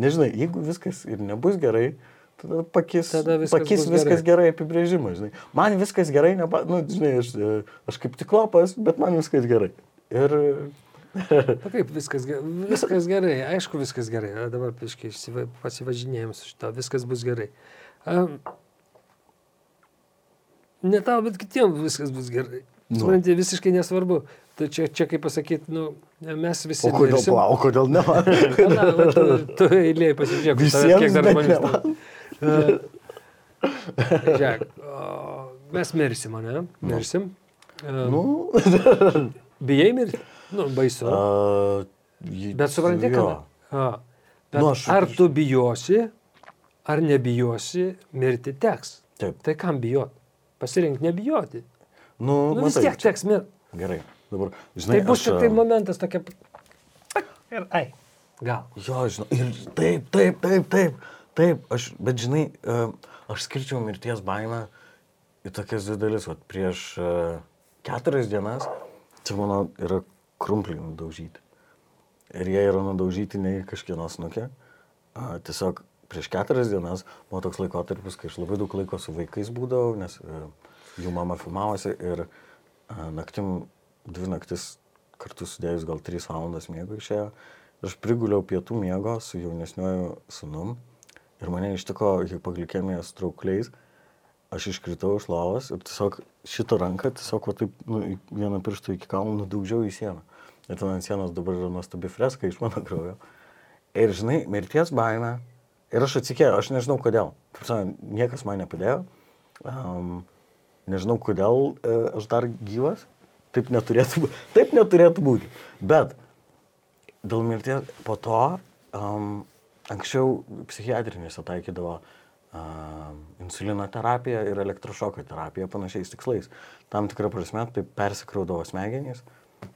nežinai, jeigu viskas ir nebus gerai, tada pakis, Tada viskas pakis viskas gerai, gerai apibrėžimas. Žinai. Man viskas gerai, nepa, nu, žinai, aš, e, aš kaip tik lopas, bet man viskas gerai. Ir Na kaip viskas, viskas gerai, aišku viskas gerai. Dabar piškai pasivažinėjom su šito, viskas bus gerai. A, ne tau, bet kitiems viskas bus gerai. Nu. Supranti, visiškai nesvarbu. Tai čia, čia kaip pasakyti, nu, mes visi... o kodėl, mirsim. o kodėl ne man? Na, va, tu, tu eilėje pasižiūrėk, Visiems, kiek dar žmonių. Žiūrėk, mes mirsim, ne? Mirsim. E, Nu, Bijai mirti? Nu, baisu. ji- Bet supranti, kad... Bet Nu, nu, aš-. Ar tu bijosi, ar nebijosi, mirti teks. Taip. Tai kam bijot? Pasirink nebijoti. Nu, Nu, vis matai, tiek teks mirti. Gerai, dabar, žinai, Tai bus aš, tik tai momentas tokia... Ir ai, gal. Jo, žinau, ir taip, taip, taip, taip, taip, aš, bet žinai, e, aš skirčiau mirties baimę į tokias dvi dalis, o prieš e, keturias dienas, čia mano yra krumpliai nudaužyti. Ir jie yra nudaužyti ne kažkieno snukė. Tiesiog prieš keturias dienas buvo toks laikotarpis, kai aš labai daug laiko su vaikais būdavau, nes e, jų mama filmavosi ir naktim dvi naktis kartu sudėjus gal 3 valandas miego išėjo. Aš priguliau pietų miego su jaunesniuoju sunum ir mane ištiko hipoglikemija su traukliais. Aš iškritau iš lovos ir tiesiog šitą ranką tiesiog va, taip nu, vieną pirštą iki kalno nudaužiau į sieną. Ir ten ant sienos dabar yra nuostabi freska iš mano kraujo. Ir žinai, mirties baime. Ir aš atsikėjau, aš nežinau kodėl. Niekas man nepadėjo. Um, nežinau kodėl e, aš dar gyvas. Taip neturėtų, taip neturėtų būti. Bet dėl mirties po to um, anksčiau psichiatrinėse taikydavo um, insulino terapiją ir elektrošoko terapiją panašiais tikslais. Tam tikrą prasme tai persikraudavo smegenys,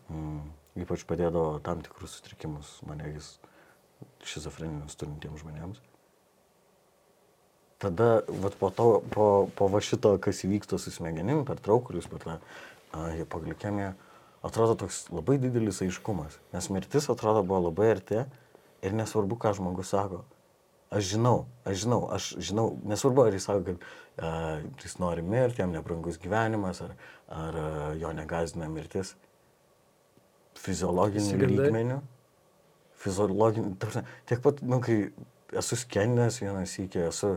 mm, ypač padėdavo tam tikrus sutrikimus, manegis, šizofreninius turintiems žmonėms. Tada, vat, po, to, po, po va šito, kas įvyksta su smegenim, per traukulius, per tą hipoglikemiją, atrodo toks labai didelis aiškumas. Nes mirtis atrodo buvo labai arti ir nesvarbu, ką žmogus sako. Aš žinau, aš žinau, aš žinau, nesvarbu, ar jis sako, kad uh, jis nori mirti, jam nebrangus gyvenimas, ar, ar uh, jo negazina mirtis fiziologiniu lygmeniu. Fiziologiniu, tiek pat, nu, kai esu skenęs vienas iki, esu,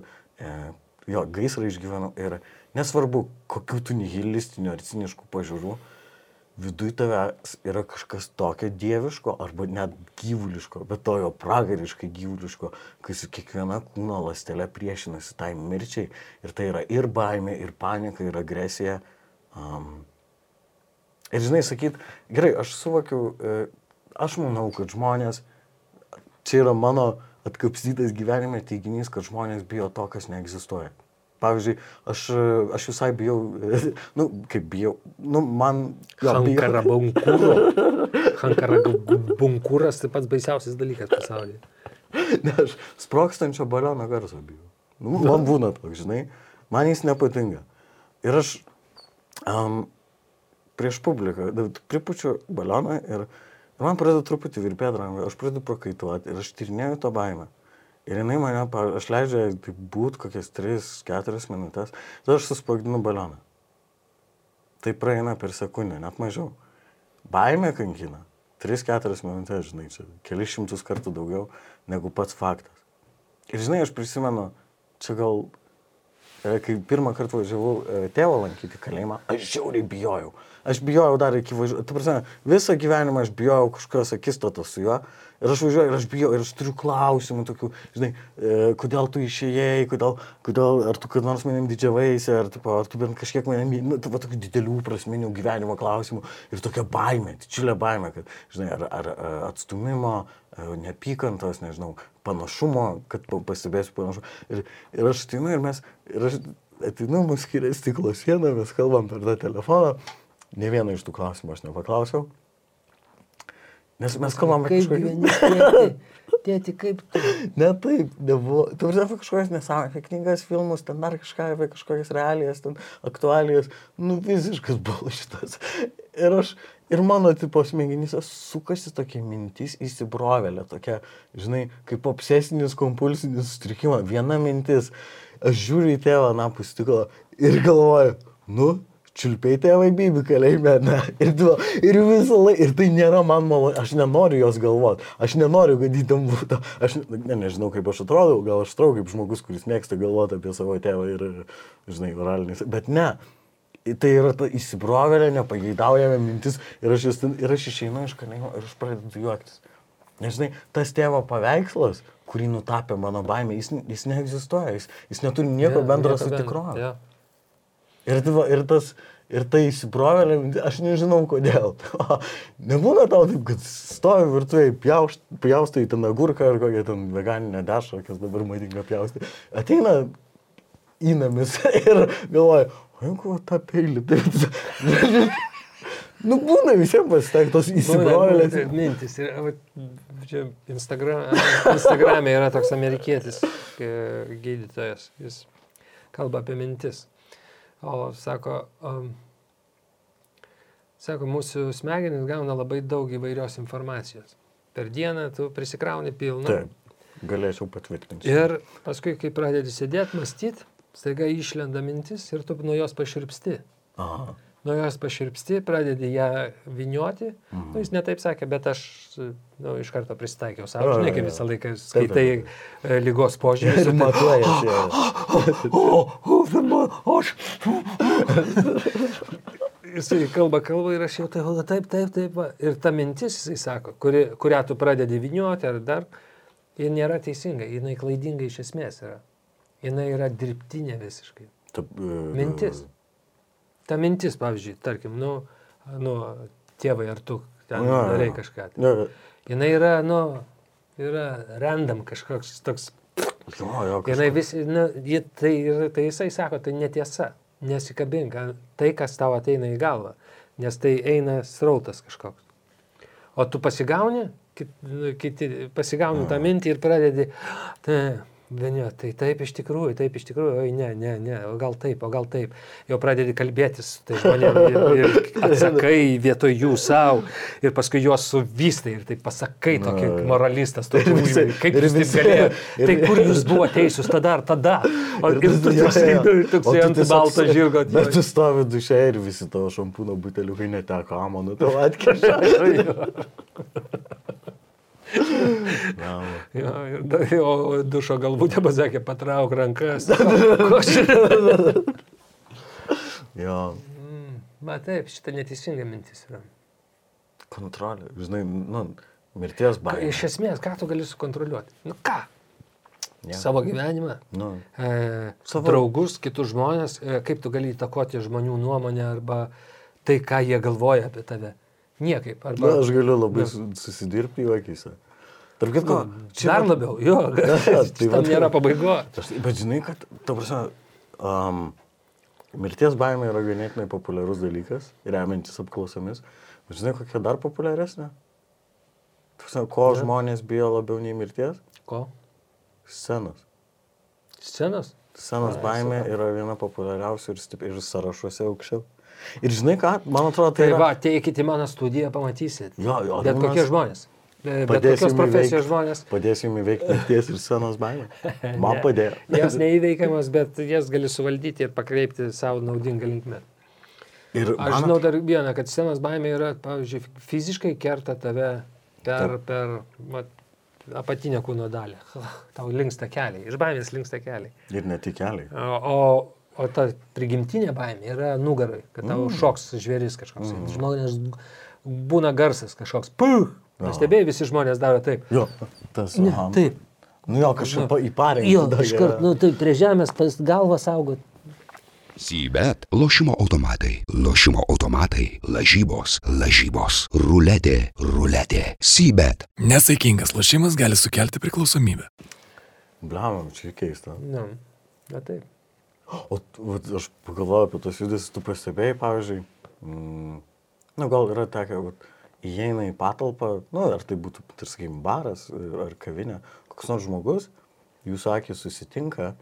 jo, gaisrą išgyvenau ir nesvarbu, kokių tu nihilistinių ar ciniškų pažiūrų, viduj tave yra kažkas tokio dieviško arba net gyvuliško, bet to jo pragariškai gyvuliško, kai su kiekviena kūno lastelė priešinasi tai mirčiai ir tai yra ir baimė, ir panika, ir agresija. Um, ir žinai, sakyt, gerai, aš suvokiu, e, aš manau, kad žmonės, čia yra mano atkapstytas gyvenime teiginys, kad žmonės bijo to, kas neegzistuoja. Pavyzdžiui, aš, aš visai bijau, nu, kaip bijau, nu, man... Hankarabunkūras tai pats baisiausias dalykas pasaulyje. Ne, aš sprokstančio baliono garso bijau. Nu, man būna toks, žinai, man jis nepatinka. Ir aš um, prieš publiką pripučiu balioną ir, ir man pradeda truputį virpėti ranką, aš pradedu prakaituoti ir aš tyrinėjau tą baimę. Ir jinai mane, aš leidžiu taip būt kokias 3-4 minutės, tada aš susprogdinu balioną. Tai praeina per sekundę, net mažiau. Baimė kankina. 3-4 minutės, žinai, čia kelius šimtus kartų daugiau negu pats faktas. Ir žinai, aš prisimenu, čia gal, e, kai pirmą kartą važiavau e, tėvo lankyti kalėjimą, aš žiauriai bijojau. Aš bijojau dar iki važiuoti. Tu prasme, visą gyvenimą aš bijojau kažkokios akistatos su juo. Ir aš važiuoju, ir aš bijau, ir aš turiu klausimų tokių, žinai, e, kodėl tu išėjai, kodėl, kodėl, ar tu kad nors manim didžiavaisi, ar, tipo, ar tu bent kažkiek manim, nu, tu va, tokių didelių prasminių gyvenimo klausimų. Ir tokia baimė, didžiulė baimė, kad, žinai, ar, ar e, atstumimo, e, neapykantos, nežinau, panašumo, kad pa- pastebėsiu panašumą. Ir, ir aš ateinu ir mes, ir aš ateinu, mus skiria stiklo siena, mes kalbam per tą telefoną. Ne vieną iš tų klausimų aš nepaklausiau. Nes mes kalbam apie kažkokį... tėti? Kaip tu? Ne taip, nebuvo. Tu prasme apie kažkokias nesąmonės, apie knygas, filmus, ten dar kažką, apie kažkokias realijas, ten aktualijas. Nu, visiškas buvo šitas. Ir aš, ir mano tipo smegenyse sukasi tokia mintis įsibrovelė, tokia, žinai, kaip obsesinis kompulsinis sutrikimas. Viena mintis. Aš žiūriu į tėvą napus stiklo ir galvoju, nu, čiulpiai tėvai bibi kalėjime, ne. Ir, tu, ir visą laiką, ir tai nėra man malonu, aš nenoriu jos galvoti, aš nenoriu, kad jį ten būtų, aš ne, nežinau, kaip aš atrodau, gal aš atrodo kaip žmogus, kuris mėgsta galvoti apie savo tėvą ir, žinai, oralinis, bet ne. Tai yra ta įsibrovelė, nepageidaujama mintis ir aš, ten- ir aš išeinu iš kalėjimo ir aš pradedu juoktis. Nežinai, tas tėvo paveikslas, kurį nutapė mano baimė, jis, jis neegzistuoja, jis, jis neturi nieko Jo, bendro su tikrove. jo. Ir, tai ir, tas, ir tai įsibrovėlė, aš nežinau kodėl. Nebūna tau taip, kad stovi virtuvėje, pjaustai ten agurką ar kokią ten veganinę dešrą, kas dabar madinga pjausti. Ateina įnamis ir galvoja, o jeigu tą peilį, tai... nu būna visiems pasitektos įsibrovėlės. Būna- būna Mintis. Ir, va, čia Instagram, Instagram'e yra toks amerikietis gydytojas. Jis kalba apie mintis. O sako, um, sako, mūsų smegenys gauna labai daug įvairios informacijos. Per dieną tu prisikrauni pilną. Taip, galėčiau patvirtinti. Ir paskui, kai pradedi sėdėti, mąstyti, staiga išlenda mintis ir tu nuo jos paširpsti. Aha. Nuo jos paširpsti, pradedi ją vinioti. Mhm. Nu, jis netaip sakė, bet aš nu, iš karto pristaikiau savo. Žinai, kaip visą laiką skaitai e, lygos požymius. Ir matuojasi. O, aš. Jisai kalba, kalba ir aš jau tai, o, taip, taip, taip. va. Ir ta mintis, jisai sako, kuri, kurią tu pradedi vinioti ar dar, ji nėra teisinga, jinai klaidinga iš esmės yra. Jinai yra dirbtinė visiškai. Taip, e, Mintis. Ta mintis, pavyzdžiui, tarkim, nu, nu tėvai ar tu ten jo. darai kažką. Tai. Ne, Jinai yra, nu, yra random kažkoks toks jo, jo, Jinai vis, nu, ji, tai, tai jisai sako, tai netiesa, nesikabink tai, kas tau ateina į galvą, nes tai eina srautas kažkoks. O tu pasigauni, kit, nu, kiti, pasigauni tą mintį ir pradedi, tai, Vieni, tai taip iš tikrųjų, taip iš tikrųjų, oi ne, ne, ne, o gal taip, o gal taip. Jau pradedi kalbėtis tai žmonėmis ir, ir atsakai vietoj jų savo ir paskui juos suvystai ir taip pasakai tokį moralistas, Ir visi- kaip ir jūs taip galėjote. ir- Tai kur jūs buvo teisūs tada ar tada? O, ir, tas- tu toksai, tu ant balto žirgo. Bet tu stovi duše ir visi tavo šampūno buteliukai neteko amonų, tau atkeša. Na, Jo, ir, da- o o dušo galbūt pasakė, patrauk rankas. Jo, Ma taip, šitą neteisingą mintis yra. kontrolė, žinai, nu, mirties baimė. iš esmės, ką tu gali sukontroliuoti? Nu ką? Jo. Savo gyvenimą, Nu, e, Savo- draugus, kitus žmonės, e, kaip tu gali įtakoti žmonių nuomonę arba tai, ką jie galvoja apie tave. Niekaip. na, Arba, aš galiu labai Nu. su- susidirbti jų akise. Tarp kitko, Dar labiau, jo, tai tam vat- nėra pabaigos. Aš- Bet žinai, kad, ta prasme, um, mirties baimė yra ganėtinai populiarus dalykas, remiantis apklausomis. Bet žinai, kokia dar populiaresnė? Prasme, ko Ne. žmonės bijo labiau nei mirties? Ko? Scenos. Scenos? Scenos Ai, baimė yra viena populiariausių ir, stip, ir sąrašuose aukščiau. Ir žinai ką, man atrodo, tai Tai yra... va, ateikite į mano studiją, pamatysit. Jo, jo, Bet kokie žmonės. Bet kokios profesijos žmonės. Padėsim įveikti mirties ir scenos baimę. Man padėjo. Jas neįveikiamas, bet jas gali suvaldyti ir pakreipti savo naudingą linkmę. Ir Aš man žinau dar vieną, kad scenos baimė yra, pavyzdžiui, fiziškai kerta tave per, Taip. per vat, apatinę kūno dalį. Tau linksta keliai, iš baimės linksta keliai. Ir ne tik keliai. O, o, o ta prigimtinė baimė yra nugarai, kad tau mm. šoks žvėris kažkoks. Mm. Žmonės būna garsas kažkoks. Puh! Pastebėjai, visi žmonės daro taip. Jo, tas. Ne, aha. taip. Nu jo, kažkaip pa- į pareigą. Jo, iškart, nu taip, prie žemės pas galvą saugot. Sybet lošimo automatai, lošimo automatai, lažybos, lažybos, ruletė, ruletė. Sybet. Nesaikingas lošimas gali sukelti priklausomybę. Blemam, čia keista. Nu, na taip. O vat, aš pagalvoju apie tos judesius, tu pastebėjai, pavyzdžiui, mm, na gal yra tekę, vat, įeina į patalpą, nu ar tai būtų, tarkim, baras e, ar kavinė, koks nors žmogus, jūsų akis susitinka.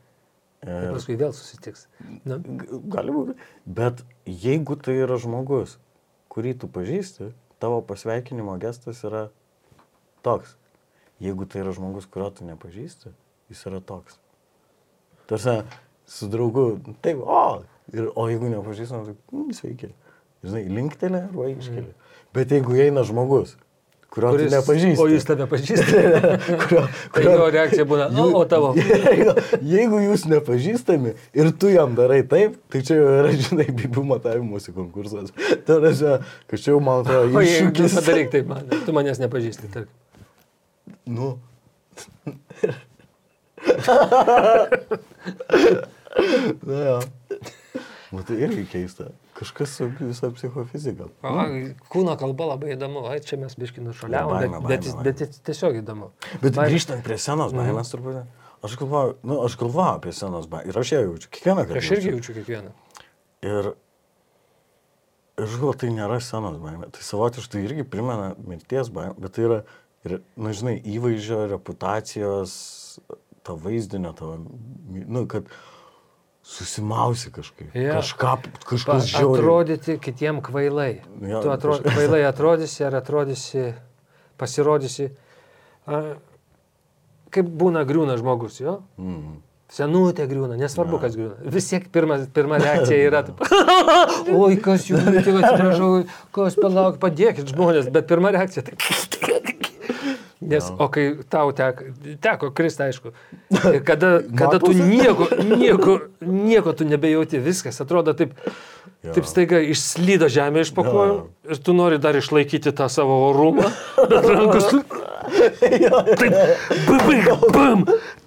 Ir Ir, paskui vėl susitiks. Nu, G- Gali būti. Bet jeigu tai yra žmogus, kurį tu pažįsti, tavo pasveikinimo gestas yra toks. Jeigu tai yra žmogus, kurio tu nepažįsti, jis yra toks. Tarsi, su draugu, taip, o, ir, o jeigu nepažįstam, tai mm, sveiki. Žinai, linktelė arba iškeli. Bet jeigu eina žmogus, kurio tu nepažįsti. O jis tave pažįsta. kurio, Tai jo reakcija būna, o, o tavo. Jeigu, jeigu jūs nepažįstami ir tu jam darai taip, tai čia jau yra, žinai, bibų matavimuose konkursas. Tai yra, kad čia jau man atrodo jeigu iššūkis. padaryk taip, man, tu manęs nepažįsti. Tarkim. Nu. Na jo. Nu tai irgi keista. Kažkas su visą psichofizika. O, kūno kalba labai įdomu, ai čia mes biški nušaliavom, bet, Baimė, bet, baimė, bet, bet tiesiog įdomu. Bet Baimė. grįžtant prie senos baimės turbūt. Aš galvoju, nu, aš galvoju apie senos baimę. Ir aš ją jaučiu. Kiekvieną kartą. Aš irgi jaučiu kiekvieną. Ir, ir galvoju, tai nėra senos baimė. Tai savotiškai irgi primena mirties baimę, bet tai yra, ir, na, žinai, įvaizdžio, reputacijos, to vaizdinio, tavo, nu, kad susimausi kažkaip. Jo. Kažką, kažkas žiauriai. atrodyti kitiem kvailai. Jo, tu atro, kažkas- kvailai atrodysi ar atrodysi, pasirodysi. A, kaip būna griūna žmogus, jo? Mm. Senutė griūna, nesvarbu, kas griūna. Vis tiek pirma, pirma reakcija yra, taip, oi, kas jų, tėvas, atsiprašau, kas palauk, padėkit žmonės, bet pirma reakcija, taip. Nes, o kai tau teko, teko kristi, aišku, kada, kada tu nieko, nieko, nieko tu nebejauti, viskas atrodo taip, Jo. taip staiga išslydo žemė iš pakojų ir tu nori dar išlaikyti tą savo orumą, bet rankos tu... Taip, bam, bam,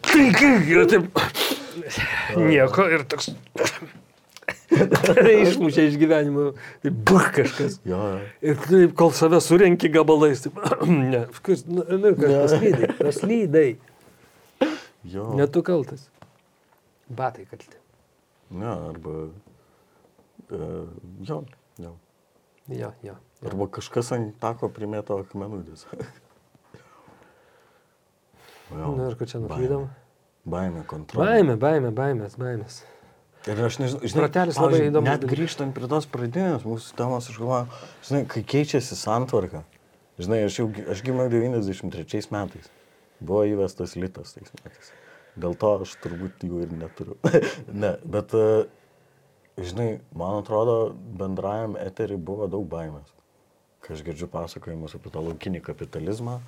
taigi, ir taip, nieko, ir toks... Išmušė iš gyvenimo, tai buh kažkas. Jo, jo. Ir taip, kol save surenki gabalais, taip, ne, kas, nu, nu, kas paslydai, paslydai, jo. ne tu kaltas. Batai kalti. Ne, arba. Uh, jo, jo. Jo, jo. Arba kažkas ant tako primėto tiesiog. Jo. Nu ir kur čia nuklydom? Baimė, kontrolė. Baimė, baimė, baimės, baimės. Ir aš nežinau, žinai, Ratelis labai įdomus Net dalykas. grįžtant prie tos pradinės mūsų temos, aš galvoju, žinai, kai keičiasi santvarka, žinai, aš, jau, aš gimiau 93 metais, buvo įvestas litas tais metais. Dėl to aš turbūt jų ir neturiu. ne, bet, e, žinai, man atrodo, bendrajam eteriui buvo daug baimės. Kai aš girdžiu pasakojimus apie tą laukinį kapitalizmą,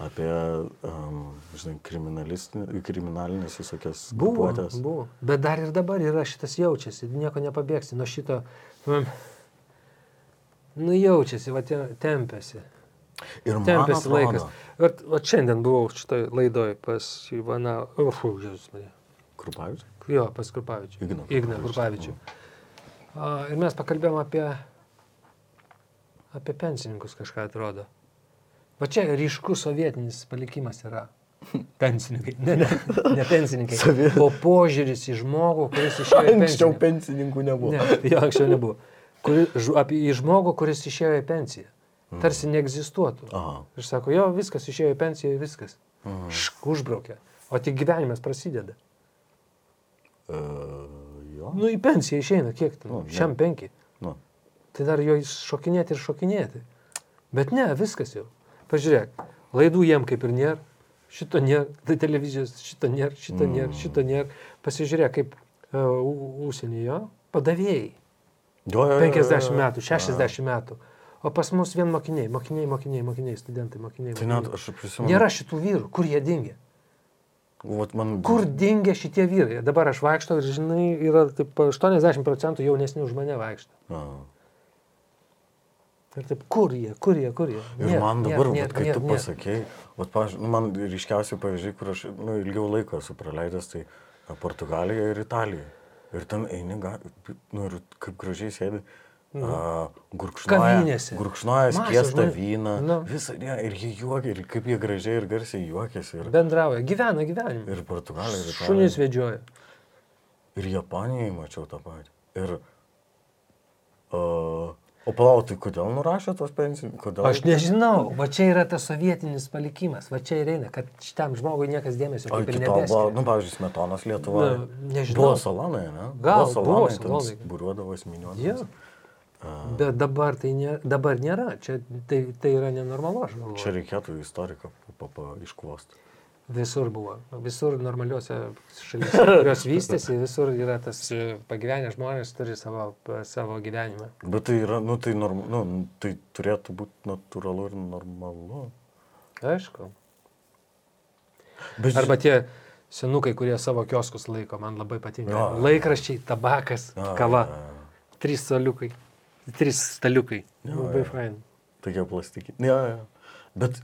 apie, um, žinai, kriminalinės visokias Buvo, grupuotes. buvo. Bet dar ir dabar yra šitas jaučiasi, nieko nepabėgsi nuo šito. Nu jaučiasi, va te- tempėsi. Ir man Tempėsi atrodo, laikas. Vat, vat šiandien buvau šitoj laidoj pas Ivaną, uf, Jėzus Marija. Krupavičius? Jo, pas Kurpavičių. Igną Igną Krupavičių. Kurpavičių. A, Ir mes pakalbėjom apie, apie pensininkus kažką atrodo. Va čia ryškus sovietinis palikimas yra. Pensininkai. Ne, ne, ne pensininkai. O požiūris į žmogų, kuris išėjo į Anksčiau pensininkų nebuvo. Ne, jo, anksčiau nebuvo. Kuri, apie, į žmogų, kuris išėjo į pensiją. Tarsi neegzistuotų. Aha. Ir sako, jo, viskas išėjo į pensiją, viskas. Šk, užbraukė. O tik gyvenimas prasideda. Uh, jo. Nu, į pensiją išeina, kiek ten? Nu. Šiam penki. Nu. Tai dar jo šokinėti ir šokinėti. Bet ne, viskas jau. Pažiūrėk, laidų jiem kaip ir nėra. Šito nėra, tai televizijos, šito nėra, šito Mm. nėra, šito nėra. Pasižiūrėk, kaip uh, užsienyje padavėjai. Jo, jo, jo, 50 jo, jo. metų, 60 metų. O pas mus vien mokiniai, mokiniai, mokiniai, mokiniai, studentai, mokiniai. Tai net mokiniai. aš prisimenu. Nėra šitų vyrų, kur jie dingia. Vat man... Kur dingia šitie vyrai? Dabar aš vaikštau ir, žinai, yra taip 80 procentų jaunesni už mane vaikšto. A. Ir taip, kur jie, kur jie, kur jie? Ir Nėr, man dabar, nėr, vat, kai nėr, tu pasakėjai, nu, man ryškiausiai pavyzdžiai, kur aš nu, ilgiau laiko esu praleidęs, tai a, Portugalijoje ir Italijoje. Ir ten eini, nu, ir kaip gražiai sėdi. Gurkšnoja, Kavinėse. gurkšnoja Masė skiestą vyną. Nu. Visą dieną. Ir jie juokia, ir kaip jie gražiai ir garsiai juokiasi. Ir, Bendrauja, gyvena gyvenimą. ir Portugalijoje, ir Šunys vedžioja. Ir Japonijoje mačiau tą patį. Ir... Uh, o palauk, tai kodėl nurašė tos pensijos? Kodėl? Aš nežinau, va čia yra tas sovietinis palikimas, va čia ir eina, kad šitam žmogui niekas dėmesio kaip ir nebeskiria. nu, pavyzdžiui, Smetonas Lietuva. Na, nežinau. Buvo salonai, ne? Gal, buvo salonai, būriuodavos Jo. miniuodavos. Bet dabar tai nėra, dabar nėra. Čia tai, tai yra nenormalu, aš galvoju. Čia reikėtų istoriką iškvosti. Visur buvo. Visur normaliuose šalyse, kurios vystėsi, visur yra tas pagyvenę žmonės turi savo, savo gyvenimą. Bet tai yra, nu, tai, norm, nu, tai turėtų būti natūralu ir normalu. Aišku. Bet, Arba tie senukai, kurie savo kioskus laiko, man labai patinka. Jo. Laikraščiai, tabakas, Jo, kava. jo. Trys staliukai. Trys staliukai. Jo, Labai fain. Tokie plastikiniai. Ne, ne. Bet,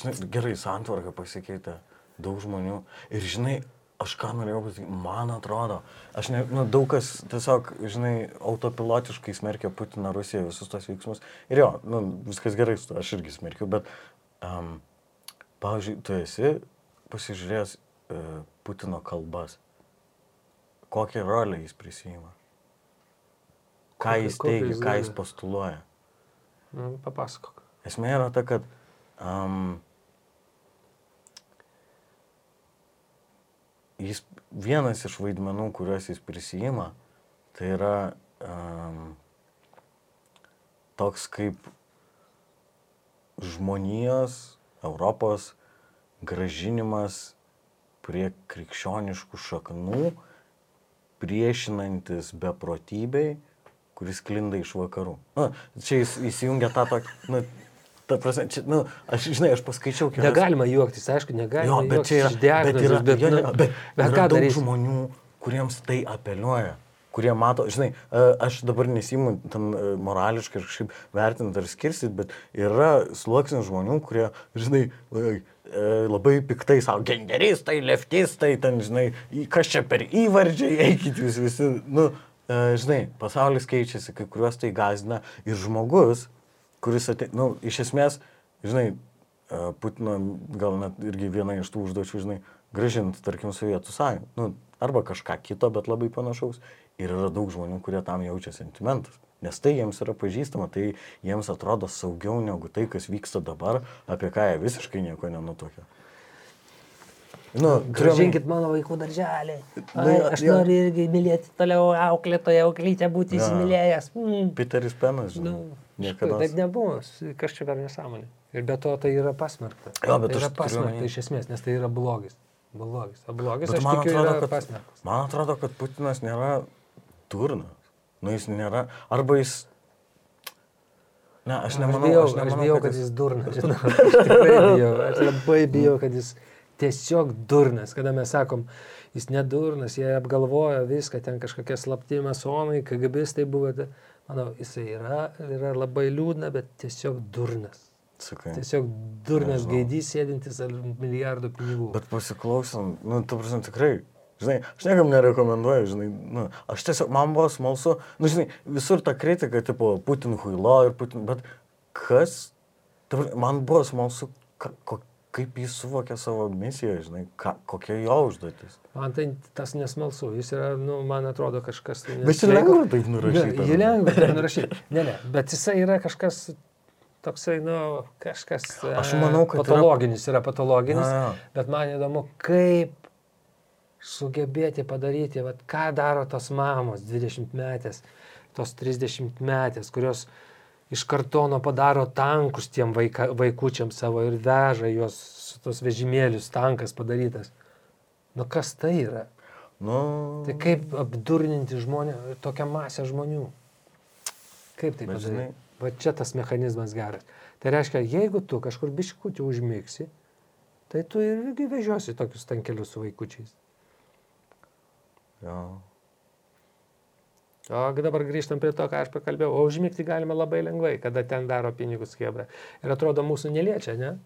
žinai, gerai, santvarka pasikeitė, daug žmonių. Ir žinai, aš ką norėjau pasakyti, man atrodo, aš ne, nu, daug kas tiesiog, žinai, autopilotiškai smerkia Putiną, Rusiją, visus tos veiksmus. Ir jo, nu, viskas gerai su to, aš irgi smerkiu, bet, um, pavyzdžiui, tu esi pasižiūrėjęs uh, Putino kalbas. Kokią rolę jis prisijima? Ką jis teigia, ką jis postuluoja. Nu, papasakok. Esmė yra ta, kad um, jis vienas iš vaidmenų, kuriuos jis prisijima, tai yra um, toks kaip žmonijos, Europos gražinimas prie krikščioniškų šaknų, priešinantis beprotybei, kuris klinda iš vakarų. Na, čia jis įsijungia tą tokį, na, ta prasme, čia, na, aš, žinai, aš paskaičiau kelias. Negalima juoktis, aišku, negalima. Jo, bet čia yra, juoktis diagnozės, bet yra, bet, jo, nu, jo, bet, bet yra ką daug darysi? žmonių, kuriems tai apeliuoja, kurie mato, žinai, e, aš dabar nesimu tam e, morališkai ir kažkaip vertinti ar skirsit, bet yra sluoksnis žmonių, kurie, žinai, e, labai piktai savo genderistai, leftistai, ten, žinai, kas čia per įvardžiai, eikit jūs visi, nu, žinai, pasaulis keičiasi, kai kuriuos tai gazina ir žmogus, kuris, ate, nu, iš esmės, žinai, e, Putino gal net irgi viena iš tų užduočių, žinai, gražinti, tarkim, Sovietų sąjungą. Nu, arba kažką kito, bet labai panašaus. Ir yra daug žmonių, kurie tam jaučia sentimentus. Nes tai jiems yra pažįstama, tai jiems atrodo saugiau negu tai, kas vyksta dabar, apie ką jie visiškai nieko nenutokia. Nu, Gražinkit mano vaikų darželį. Nu, Ai, jo, aš jo. noriu irgi mylėti toliau auklėtoje, auklytę būti Jo. įsimylėjęs. Mm. Peteris Penas, žinai. Nu, niekada. Taip nebuvo, kas čia per nesąmonė. Ir be to tai yra pasmerkta. Jo, bet tai aš yra pasmerkta iš esmės, nes tai yra blogis. Blogis. O blogis, Bet aš man tikiu, atrodo, yra kad, pasmerktas. man atrodo, kad Putinas nėra durnas. Nu, jis nėra. Arba jis. Ne, aš Aš nemanau, bijau, aš aš nemanau bijau kad jis durnas. žinau. Aš tikrai bijau. Aš labai bijau, kad jis tiesiog durnas. Kada mes sakom, jis nedurnas, jie apgalvojo viską, ten kažkokie slapti masonai, KGBistai buvo. tai Manau, jisai yra, yra labai liūdna, bet tiesiog durnas. Sakai. Tiesiog durnas Nežinau. gaidys sėdintis ant milijardų pinigų. Bet pasiklausom, nu, tu prasme, tikrai. Žinai, aš niekam nerekomenduoju, žinai, nu, aš tiesiog, man buvo smalsu, nu, žinai, visur ta kritika, tipo, Putin huilo ir Putin, bet kas, man buvo smalsu, ka, ko, kaip jis suvokia savo misiją, žinai, ka, kokia jo užduotis. Man tai tas nesmalsu, jis yra, nu, man atrodo, kažkas... tai Bet nesveiko. lengva taip nurašyti, Jį lengva taip nurašyti. Ne, ne, bet jisai yra kažkas toksai, nu, kažkas... Aš e, manau, kad yra- Patologinis yra patologinis, Na, jo. bet man įdomu, kaip sugebėti padaryti, vat, ką daro tos mamos 20 metės, tos 30 metės, kurios iš kartono padaro tankus tiem vaika, vaikučiam savo ir veža juos su tos vežimėlius, tankas padarytas. Nu kas tai yra? Nu, Tai kaip apdurninti žmonę, tokią masę žmonių? Kaip tai padaryti? Va čia tas mechanizmas geras. Tai reiškia, jeigu tu kažkur biškutį užmigsi, tai tu irgi vežiosi tokius tankelius su vaikučiais. jo. O dabar grįžtam prie to, ką aš pakalbėjau. O užmigti galima labai lengvai, kada ten daro pinigus kebra. Ir atrodo, mūsų neliečia, ne?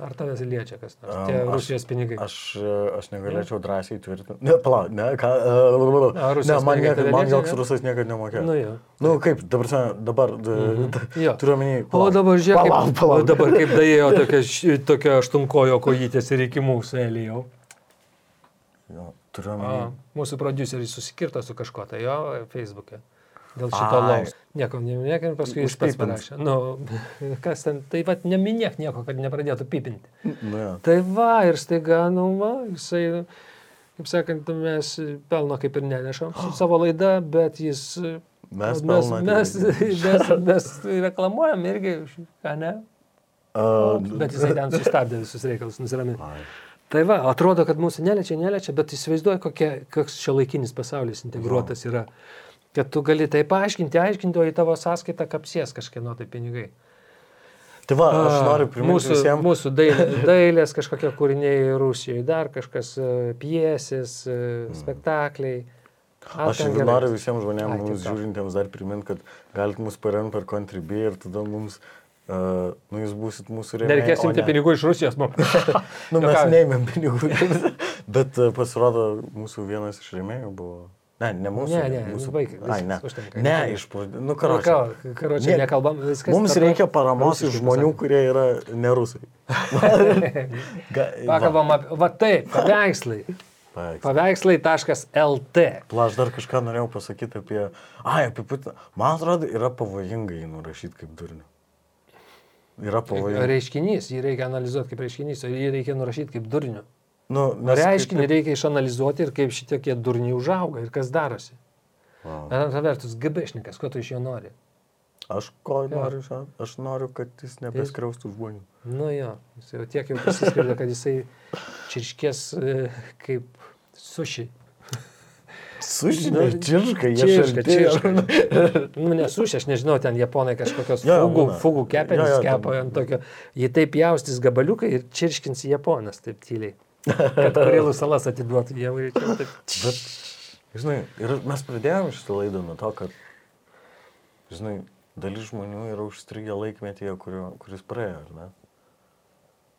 Ar tavęs liečia kas nors? Am, Tie aš- Rusijos pinigai. Aš, e, aš negalėčiau drąsiai tvirtinti. Ne, pala, ne, ką. Uh, ne, man, niekad, man joks ne? rusas niekada nemokėjo. Nu jo. Nu kaip, dabar, dabar mhm. Jo. turiu omeny. O dabar žiūrėk, Palauk, palauk. o dabar kaip daėjo tokia, tokia aštunkojo kojytės ir iki mūsų elijau. Jo, turiu omeny. mūsų produceris susikirto su kažko tai jo Facebook'e. Dėl šito laus. Nieko neminėk ir paskui jis pats parašė. Nu, kas ten, tai vad neminėk nieko, kad nepradėtų pipinti. Nu, jo. Tai va, ir staiga, nu, va, jisai, kaip sakant, mes pelno kaip ir nenešam su savo laida, bet jis... Mes mes, mes, mes, mes reklamuojam irgi, ką ne? Uh, Bet jisai ten sustabdė visus reikalus, nusiramino. Ai. Tai va, atrodo, kad mūsų neliečia, neliečia, bet įsivaizduoju, kokie, koks šio laikinis pasaulis integruotas yra. Kad tu gali tai paaiškinti, aiškinti, o į tavo sąskaitą kapsies kažkieno tai pinigai. Tai va, aš noriu priminti mūsų, visiems. mūsų dailė, dailės kažkokie kūriniai Rusijoje, dar kažkas e, piesės, e, spektakliai. A, Aš ir noriu visiems žmonėms, mums žiūrintiems dar priminti, kad galite mus paremti per Contribui ir tada mums Uh, nu, jūs būsit mūsų rėmėjai. Nereikės imti ne- pinigų iš Rusijos, man. Nu, mes Juokauju. neėmėm pinigų. Bet e, pasirodo, mūsų vienas iš rėmėjų buvo. Ne, ne mūsų. Ne, ne, mūsų. baik, Ai, ne. užtenka. Ne, iš. Nu, karočią. Karočią, Nie- nekalbam, viskas. Mums tvarkoj. reikia paramos iš žmonių, pasakė. kurie yra ne rusai. Ga- Pakalbam apie, va taip, paveikslai. Paveikslai.lt. Pla, aš dar kažką norėjau pasakyti apie... Ai, apie Putiną. Man atrodo, yra pavojinga jį nurašyti kaip durnių. Yra pavojinga. Reiškinys, jį reikia analizuoti kaip reiškinys, o jį reikia nurašyti kaip durnių. Nu, O reiškinį reikia išanalizuoti ir kaip šitokie durniai užauga ir kas darosi. Wow. Bet antra vertus, gabešnikas, ko tu iš jo nori? Aš ko noriu, žinai? aš noriu, kad jis nebeskriaustų žmonių. Nu jo, jis jau tiek jau prisiskirdo, kad jisai čirškės e, kaip suši. Sužinai, čirška, jie Čirška, šalti. čirška. Nu, nesuši, aš nežinau, ten japonai kažkokios jo, fugų, būna. fugų kepenis Jo, jo, kepa ant tokio. Jie taip jaustys gabaliukai ir čirškins japonas taip tyliai. Kad Kurilų salas atiduotų Dievui. Bet, žinai, ir mes pradėjome šitą laidą nuo to, kad, žinai, dalis žmonių yra užstrigę laikmetyje, kurio, kuris praėjo, ar ne?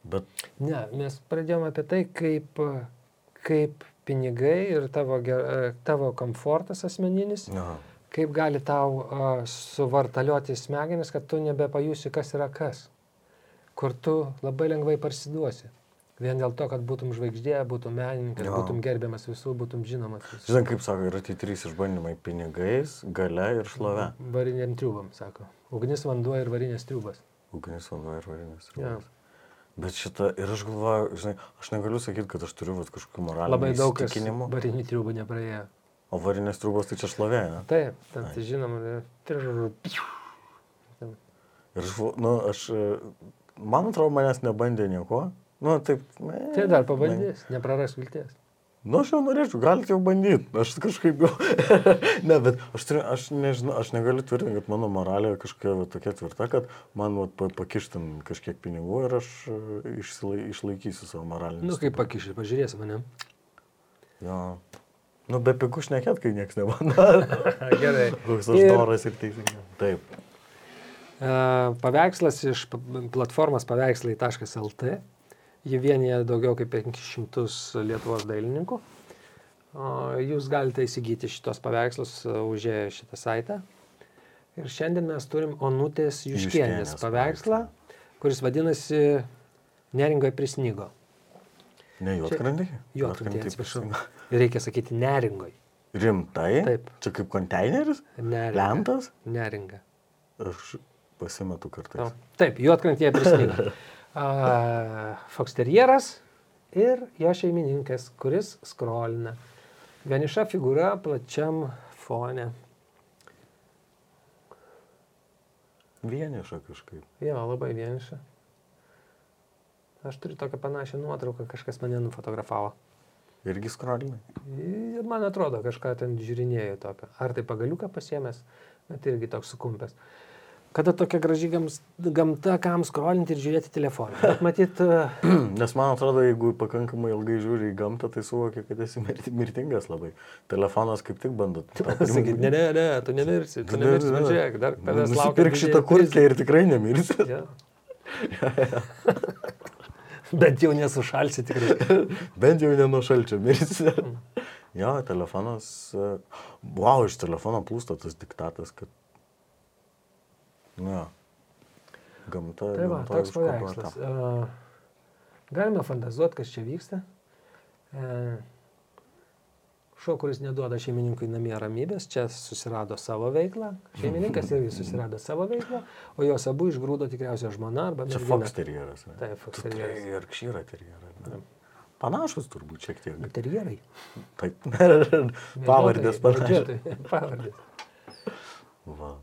Bet, Ne, mes pradėjome apie tai, kaip, kaip pinigai ir tavo, ger- tavo komfortas asmeninis, na, kaip gali tau uh, suvartalioti smegenis, kad tu nebepajusi, kas yra kas. Kur tu labai lengvai parsiduosi. Vien dėl to, kad būtum žvaigždė, būtum menininkas, Jo. būtum gerbiamas visų, būtum žinomas visų. žinai, kaip sako, yra tie trys išbandymai - pinigais, gale ir šlove. Variniam triubam, sako. Ugnis, vanduo ir varinės triubas. Ugnis, vanduo ir varinės. Jo. sriubos. Bet šitą, ir aš galvoju, žinai, aš negaliu sakyti, kad aš turiu vat, kažkokių moralinių Labai daug įsitikinimų. varinių triubų nepraėjo. O varinės trūkos tai čia šlovė, ne? Taip, ten, tai žinoma, ir- Ir aš, nu, aš, man atrodo, manęs nebandė nieko. Nu, taip. Ne, tai dar pabandys, nepraras vilties. Nu, aš jau norėčiau, galite jau bandyti. Aš kažkaip jau. ne, bet aš, turiu, aš nežinau, aš negaliu tvirtinti, kad mano moralė kažkokia va, tokia tvirta, kad man va, pa, pakištam kažkiek pinigų ir aš e, išsilai, išlaikysiu savo moralinį. Nu, kaip pakišai, pažiūrėsi mane. Jo. Nu, be pigų šnekėt, kai niekas nebando. Gerai. Koks aš Ir- doras ir teisingas. Taip. E, Paveikslas iš platformos paveikslai.lt. Ji vienyje daugiau kaip 500 Lietuvos dailininkų. O Jūs galite įsigyti šitos paveikslus e, užėję šitą saitą. Ir šiandien mes turim Onutės Juškienės paveikslą, kuris vadinasi Neringoje prisnygo. Ne juotkrantį? Juotkrantį, atsiprašau. Reikia sakyti Neringoje. Rimtai? Taip. Čia kaip konteineris? Neringa. Lentas? Neringa. Aš pasimetu O, kartais. Taip, juotkrantėje prisnygo. Foksterjeras ir jo šeimininkas, kuris skrolina. Vieniša figūra plačiam fone. Vieniša kažkaip. Jo, labai vieniša. Aš turiu tokią panašią nuotrauką, kažkas mane nufotografavo. Irgi skrolinai. Man atrodo, kažką ten žiūrinėjo tokio. Ar tai pagaliuką pasiemęs, bet irgi toks sukumpęs. Kada tokia graži gams, gamta, kam skrolinti ir žiūrėti telefoną. Bet matyt, a, Nes man atrodo, jeigu pakankamai ilgai žiūri į gamtą, tai suvokia, kad esi mirti- mirtingas labai. Telefonas kaip tik bando. primint- ne, ne, ne, tu nemirsi, tu Ne, nemirsi, ne, bet ne. žiūrėk, dar tavęs laukia. Nusipirk šitą kurtkę ir tikrai nemirsi. Jo. Bet jau nesušalsi tikrai. Bent jau ne nuo šalčio mirsi. Mm. jo, telefonas. e, Wow, iš telefono plūsta tas diktatas, kad... Jo. Gamta. Tai va, gamta toks paveikslas. Uh, galime fantazuoti, kas čia vyksta. Uh, Šuo, kuris neduoda šeimininkui namie ramybės, čia susirado savo veiklą. Šeimininkas irgi susirado savo veiklą, o jos abu išgrūdo tikriausiai žmona arba Čia mergina. Fox terjeras. Taip, Fox terjeras. turėjai ir kšyrą terjerą. ne? Panašus turbūt šiek tiek. Interjerai. Taip. Pavardės panašios. Pavardės. Va.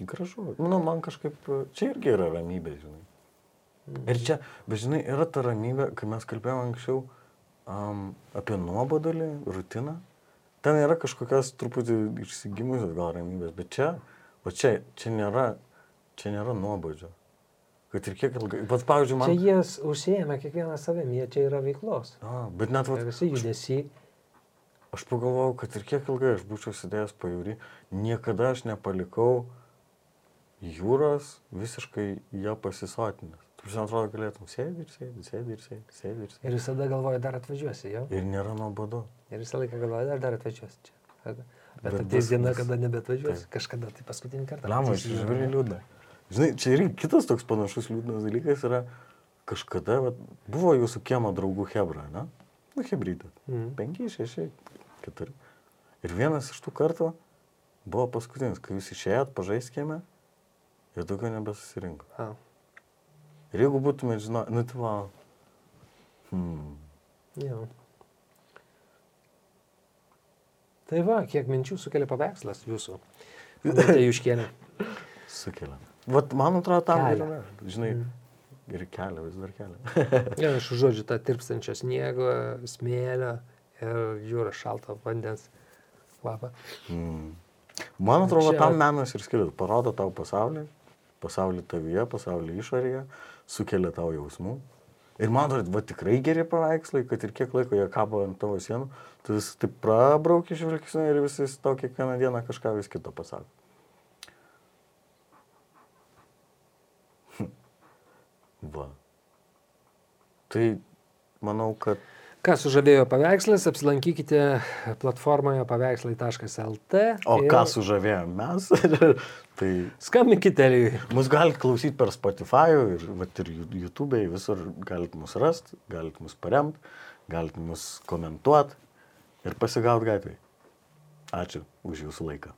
Gražu. Nu, man kažkaip, čia irgi yra ramybė, žinai. Ir čia, bet žinai, yra ta ramybė, kai mes kalbėjome anksčiau um, apie nuobodulį, rutiną. Ten yra kažkokios truputį išsigimusios gal ramybės, bet čia, o čia, čia nėra, čia nėra nuobodžio. Kad ir kiek ilgai, pats pavyzdžiui, man... Čia jie užsieima kiekvieną savim, jie čia yra veiklos. A, bet net, vat, visi judesi. Aš pagalvojau, kad ir kiek ilgai aš būčiau sėdėjęs pajūri, niekada aš nepalikau jūros visiškai ją pasisotinęs. Tu žinai, atrodo, galėtum sėdi ir sėdi, sėdi ir sėdi, sėdi ir sėdi. Ir visada galvoju, dar atvažiuosi, jo. Ir nėra nuobodu. Ir visą laiką galvoju, dar, dar atvažiuosi čia. Bet, bet ateis diena, kada nebeatvažiuosi. Kažkada tai paskutinį kartą. Iš diena. žvėrių liūdna. Žinai, čia ir kitas toks panašus liūdnas dalykas yra, kažkada vat, buvo jūsų kiemo draugų Hebra, ne? Nu, Hebrytė. Mhm. Penki, šeši, keturi. Ir vienas iš tų kartų buvo paskutinis, kai jūs išėjot pažaiskėme ir daugiau nebesusirinko. A, Ir jeigu būtumėte žinoję, nu tai va. Hmm. jo. Tai va, kiek minčių sukelia paveikslas jūsų. Tai Juškienė. Sukelia. Vat man atrodo, tam yra. Žinai, ir kelia, vis dar kelia. Ja, aš žodžiu tą tirpstančio sniego, smėlio ir jūros šalto vandens kvapą. Mm. Man atrodo, Čia... tam menas ir skiriasi. Parodo tau pasaulį, pasaulį tavyje, pasaulį išorėje, sukelia tau jausmų. Ir man atrodo, va tikrai geri paveikslai, kad ir kiek laiko jie kabo ant tavo sienų, tu vis taip prabrauki žvilgsnį ir vis jis tau kiekvieną dieną kažką vis kito pasako. va. Tai manau, kad Ką sužavėjo paveikslas, apsilankykite platformoje paveikslai.lt. O ir ką sužavėjo mes, tai Skambinkite Elijui. mus galite klausyti per Spotify ir, vat, ir YouTube, visur galite mus rasti, galite mus paremti, galite mus komentuoti ir pasigauti gatvėje. Ačiū už jūsų laiką.